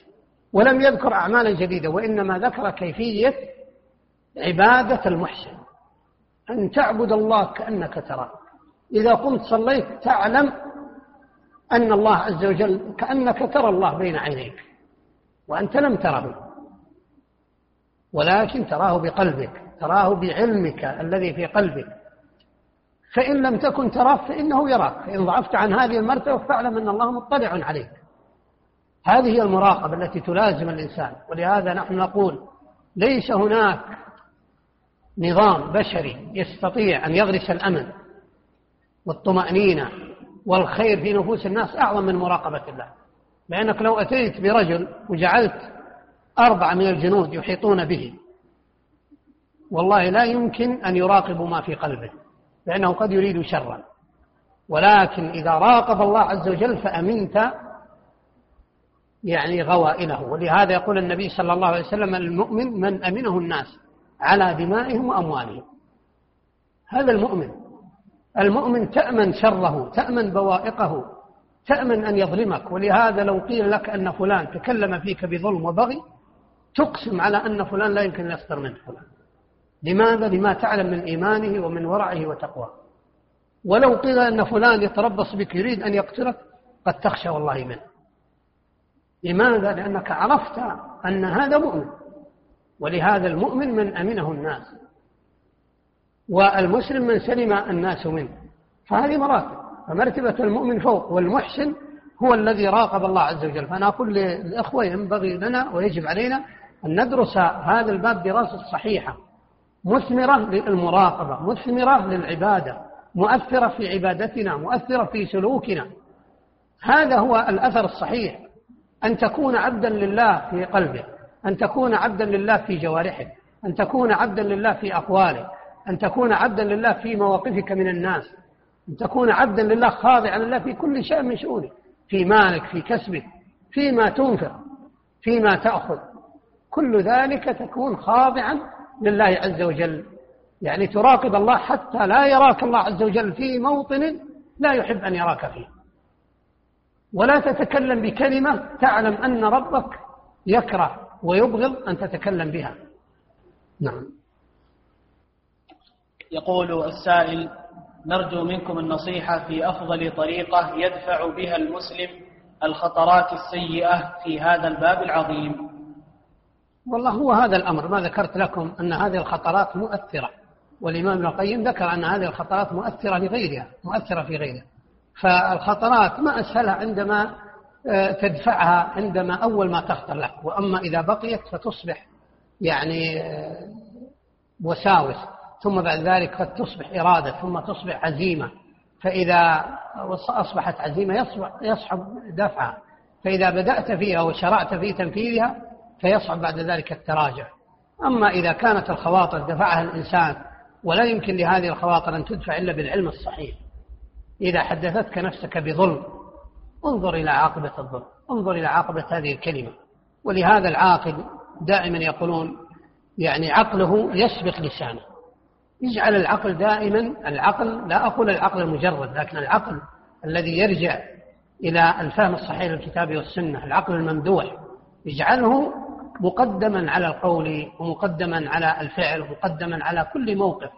ولم يذكر أعمالا جديدة وإنما ذكر كيفية عبادة المحسن. أن تعبد الله كأنك تراه. إذا قمت صليت تعلم أن الله عز وجل كأنك ترى الله بين عينيك وأنت لم تره. ولكن تراه بقلبك تراه بعلمك الذي في قلبك. فإن لم تكن تراه فإنه يراك. فإن ضعفت عن هذه المرتبة فاعلم أن الله مطلع عليك. هذه هي المراقبة التي تلازم الإنسان. ولهذا نحن نقول ليس هناك نظام بشري يستطيع أن يغرس الأمن والطمأنينة والخير في نفوس الناس أعظم من مراقبة الله. لأنك لو أتيت برجل وجعلت أربعة من الجنود يحيطون به والله لا يمكن أن يراقبوا ما في قلبه. لأنه قد يريد شرا. ولكن إذا راقب الله عز وجل فأمنت يعني غوائله. ولهذا يقول النبي صلى الله عليه وسلم المؤمن من أمنه الناس على دمائهم وأموالهم. هذا المؤمن. المؤمن تأمن شره تأمن بوائقه تأمن أن يظلمك. ولهذا لو قيل لك أن فلان تكلم فيك بظلم وبغي تقسم على أن فلان لا يمكن أن يصدر منه فلان. لماذا؟ لما تعلم من إيمانه ومن ورعه وتقواه ولو قيل أن فلان يتربص بك يريد أن يقتلك قد تخشى والله منه. لماذا؟ لأنك عرفت أن هذا مؤمن ولهذا المؤمن من أمنه الناس والمسلم من سلم الناس منه. فهذه مراتب. فمرتبة المؤمن فوق والمحسن هو الذي راقب الله عز وجل. فأنا أقول للإخوة ينبغي لنا ويجب علينا أن ندرس هذا الباب دراسة صحيحة. مثمرة للمراقبة مثمرة للعبادة مؤثرة في عبادتنا مؤثرة في سلوكنا. هذا هو الأثر الصحيح أن تكون عبدا لله في قلبه أن تكون عبدا لله في جوارحه أن تكون عبدا لله في أقواله أن تكون عبدا لله في مواقفك من الناس أن تكون عبدا لله خاضعا لله في كل شيء من شؤونك في مالك في كسبك فيما تنفق فيما تأخذ. كل ذلك تكون خاضعا لله عز وجل. يعني تراقب الله حتى لا يراك الله عز وجل في موطن لا يحب أن يراك فيه. ولا تتكلم بكلمة تعلم أن ربك يكره ويبغض أن تتكلم بها. نعم. يقول السائل نرجو منكم النصيحة في أفضل طريقة يدفع بها المسلم الخطرات السيئة في هذا الباب العظيم. والله هو هذا الأمر. ما ذكرت لكم أن هذه الخطرات مؤثرة والإمام ابن القيم ذكر أن هذه الخطرات مؤثرة لغيرها مؤثرة في غيرها فالخطرات ما أسهلها عندما آه، تدفعها عندما أول ما تخطر لك. وأما إذا بقيت فتصبح يعني آه، وساوس ثم بعد ذلك قد تصبح إرادة ثم تصبح عزيمة. فإذا أصبحت عزيمة يصعب دفعها. فإذا بدأت فيها وشرعت في تنفيذها فيصعب بعد ذلك التراجع. أما إذا كانت الخواطر دفعها الإنسان ولا يمكن لهذه الخواطر أن تدفع إلا بالعلم الصحيح. إذا حدثتك نفسك بظلم انظر إلى عاقبة الظلم انظر إلى عاقبة هذه الكلمة. ولهذا العاقل دائما يقولون يعني عقله يسبق لسانه. يجعل العقل دائما العقل لا أقول العقل المجرد لكن العقل الذي يرجع إلى الفهم الصحيح للكتاب والسنة العقل الممدوح يجعله مقدما على القول ومقدما على الفعل ومقدما على كل موقف.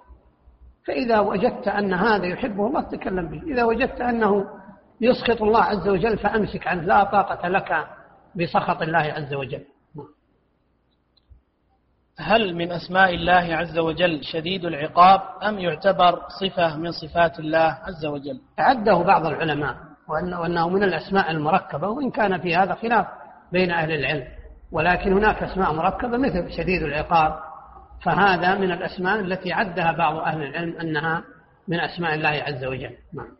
فإذا وجدت أن هذا يحبه الله تكلم به. إذا وجدت أنه يسخط الله عز وجل فأمسك عنه. لا طاقة لك بسخط الله عز وجل. هل من أسماء الله عز وجل شديد العقاب أم يعتبر صفة من صفات الله عز وجل؟ عده بعض العلماء وأنه من الأسماء المركبة وإن كان في هذا خلاف بين أهل العلم. ولكن هناك أسماء مركبة مثل شديد العقاب. فهذا من الأسماء التي عدها بعض أهل العلم أنها من أسماء الله عز وجل. نعم.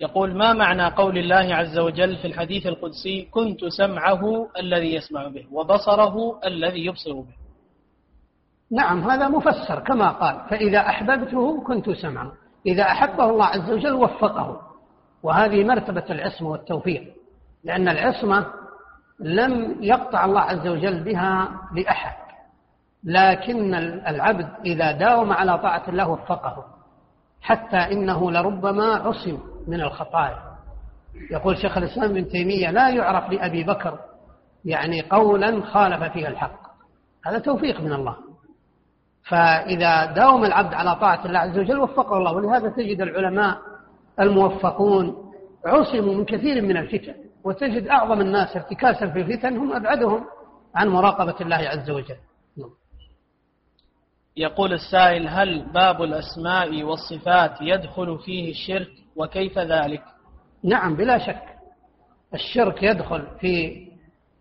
يقول ما معنى قول الله عز وجل في الحديث القدسي كنت سمعه الذي يسمع به وبصره الذي يبصر به؟ نعم هذا مفسر كما قال فإذا أحببته كنت سمعه إذا أحبه الله عز وجل وفقه. وهذه مرتبة العصمة والتوفيق لأن العصمة لم يقطع الله عز وجل بها لأحد لكن العبد إذا داوم على طاعة الله وفقه حتى إنه لربما عصم من الخطايا. يقول شيخ الإسلام ابن تيمية لا يعرف لأبي بكر يعني قولا خالف فيها الحق. هذا توفيق من الله. فإذا داوم العبد على طاعة الله عز وجل وفقه الله ولهذا تجد العلماء الموفقون عصموا من كثير من الفتن. وتجد أعظم الناس ارتكاسا في الفتن هم أبعدهم عن مراقبة الله عز وجل. يقول السائل هل باب الأسماء والصفات يدخل فيه الشرك وكيف ذلك؟ نعم بلا شك. الشرك يدخل في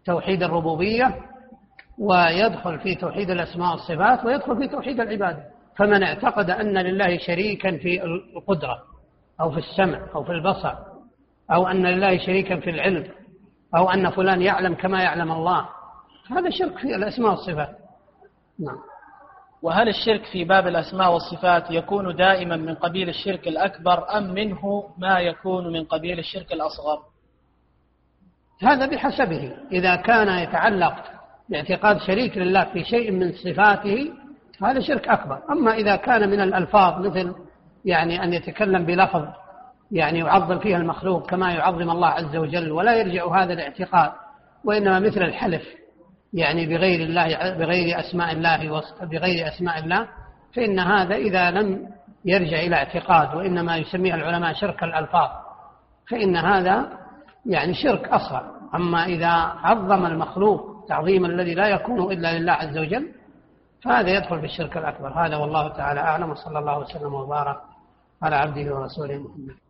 توحيد الربوبية ويدخل في توحيد الأسماء والصفات ويدخل في توحيد العبادة. فمن اعتقد أن لله شريكا في القدرة أو في السمع أو في البصر أو أن لله شريكا في العلم أو أن فلان يعلم كما يعلم الله. هذا شرك في الأسماء والصفات. نعم. وهل الشرك في باب الأسماء والصفات يكون دائما من قبيل الشرك الأكبر أم منه ما يكون من قبيل الشرك الأصغر؟ هذا بحسبه. إذا كان يتعلق باعتقاد شريك لله في شيء من صفاته هذا شرك أكبر. أما إذا كان من الألفاظ مثل يعني أن يتكلم بلفظ يعني يعظم فيها المخلوق كما يعظم الله عز وجل ولا يرجع هذا الاعتقاد وإنما مثل الحلف يعني بغير الله بغير أسماء الله بغير أسماء الله فإن هذا إذا لم يرجع إلى اعتقاد وإنما يسميه العلماء شرك الألفاظ فإن هذا يعني شرك أصغر. أما إذا عظم المخلوق تعظيما الذي لا يكون إلا لله عز وجل فهذا يدخل في الشرك الأكبر. هذا والله تعالى أعلم وصلى الله وسلم وبارك على عبده ورسوله محمد.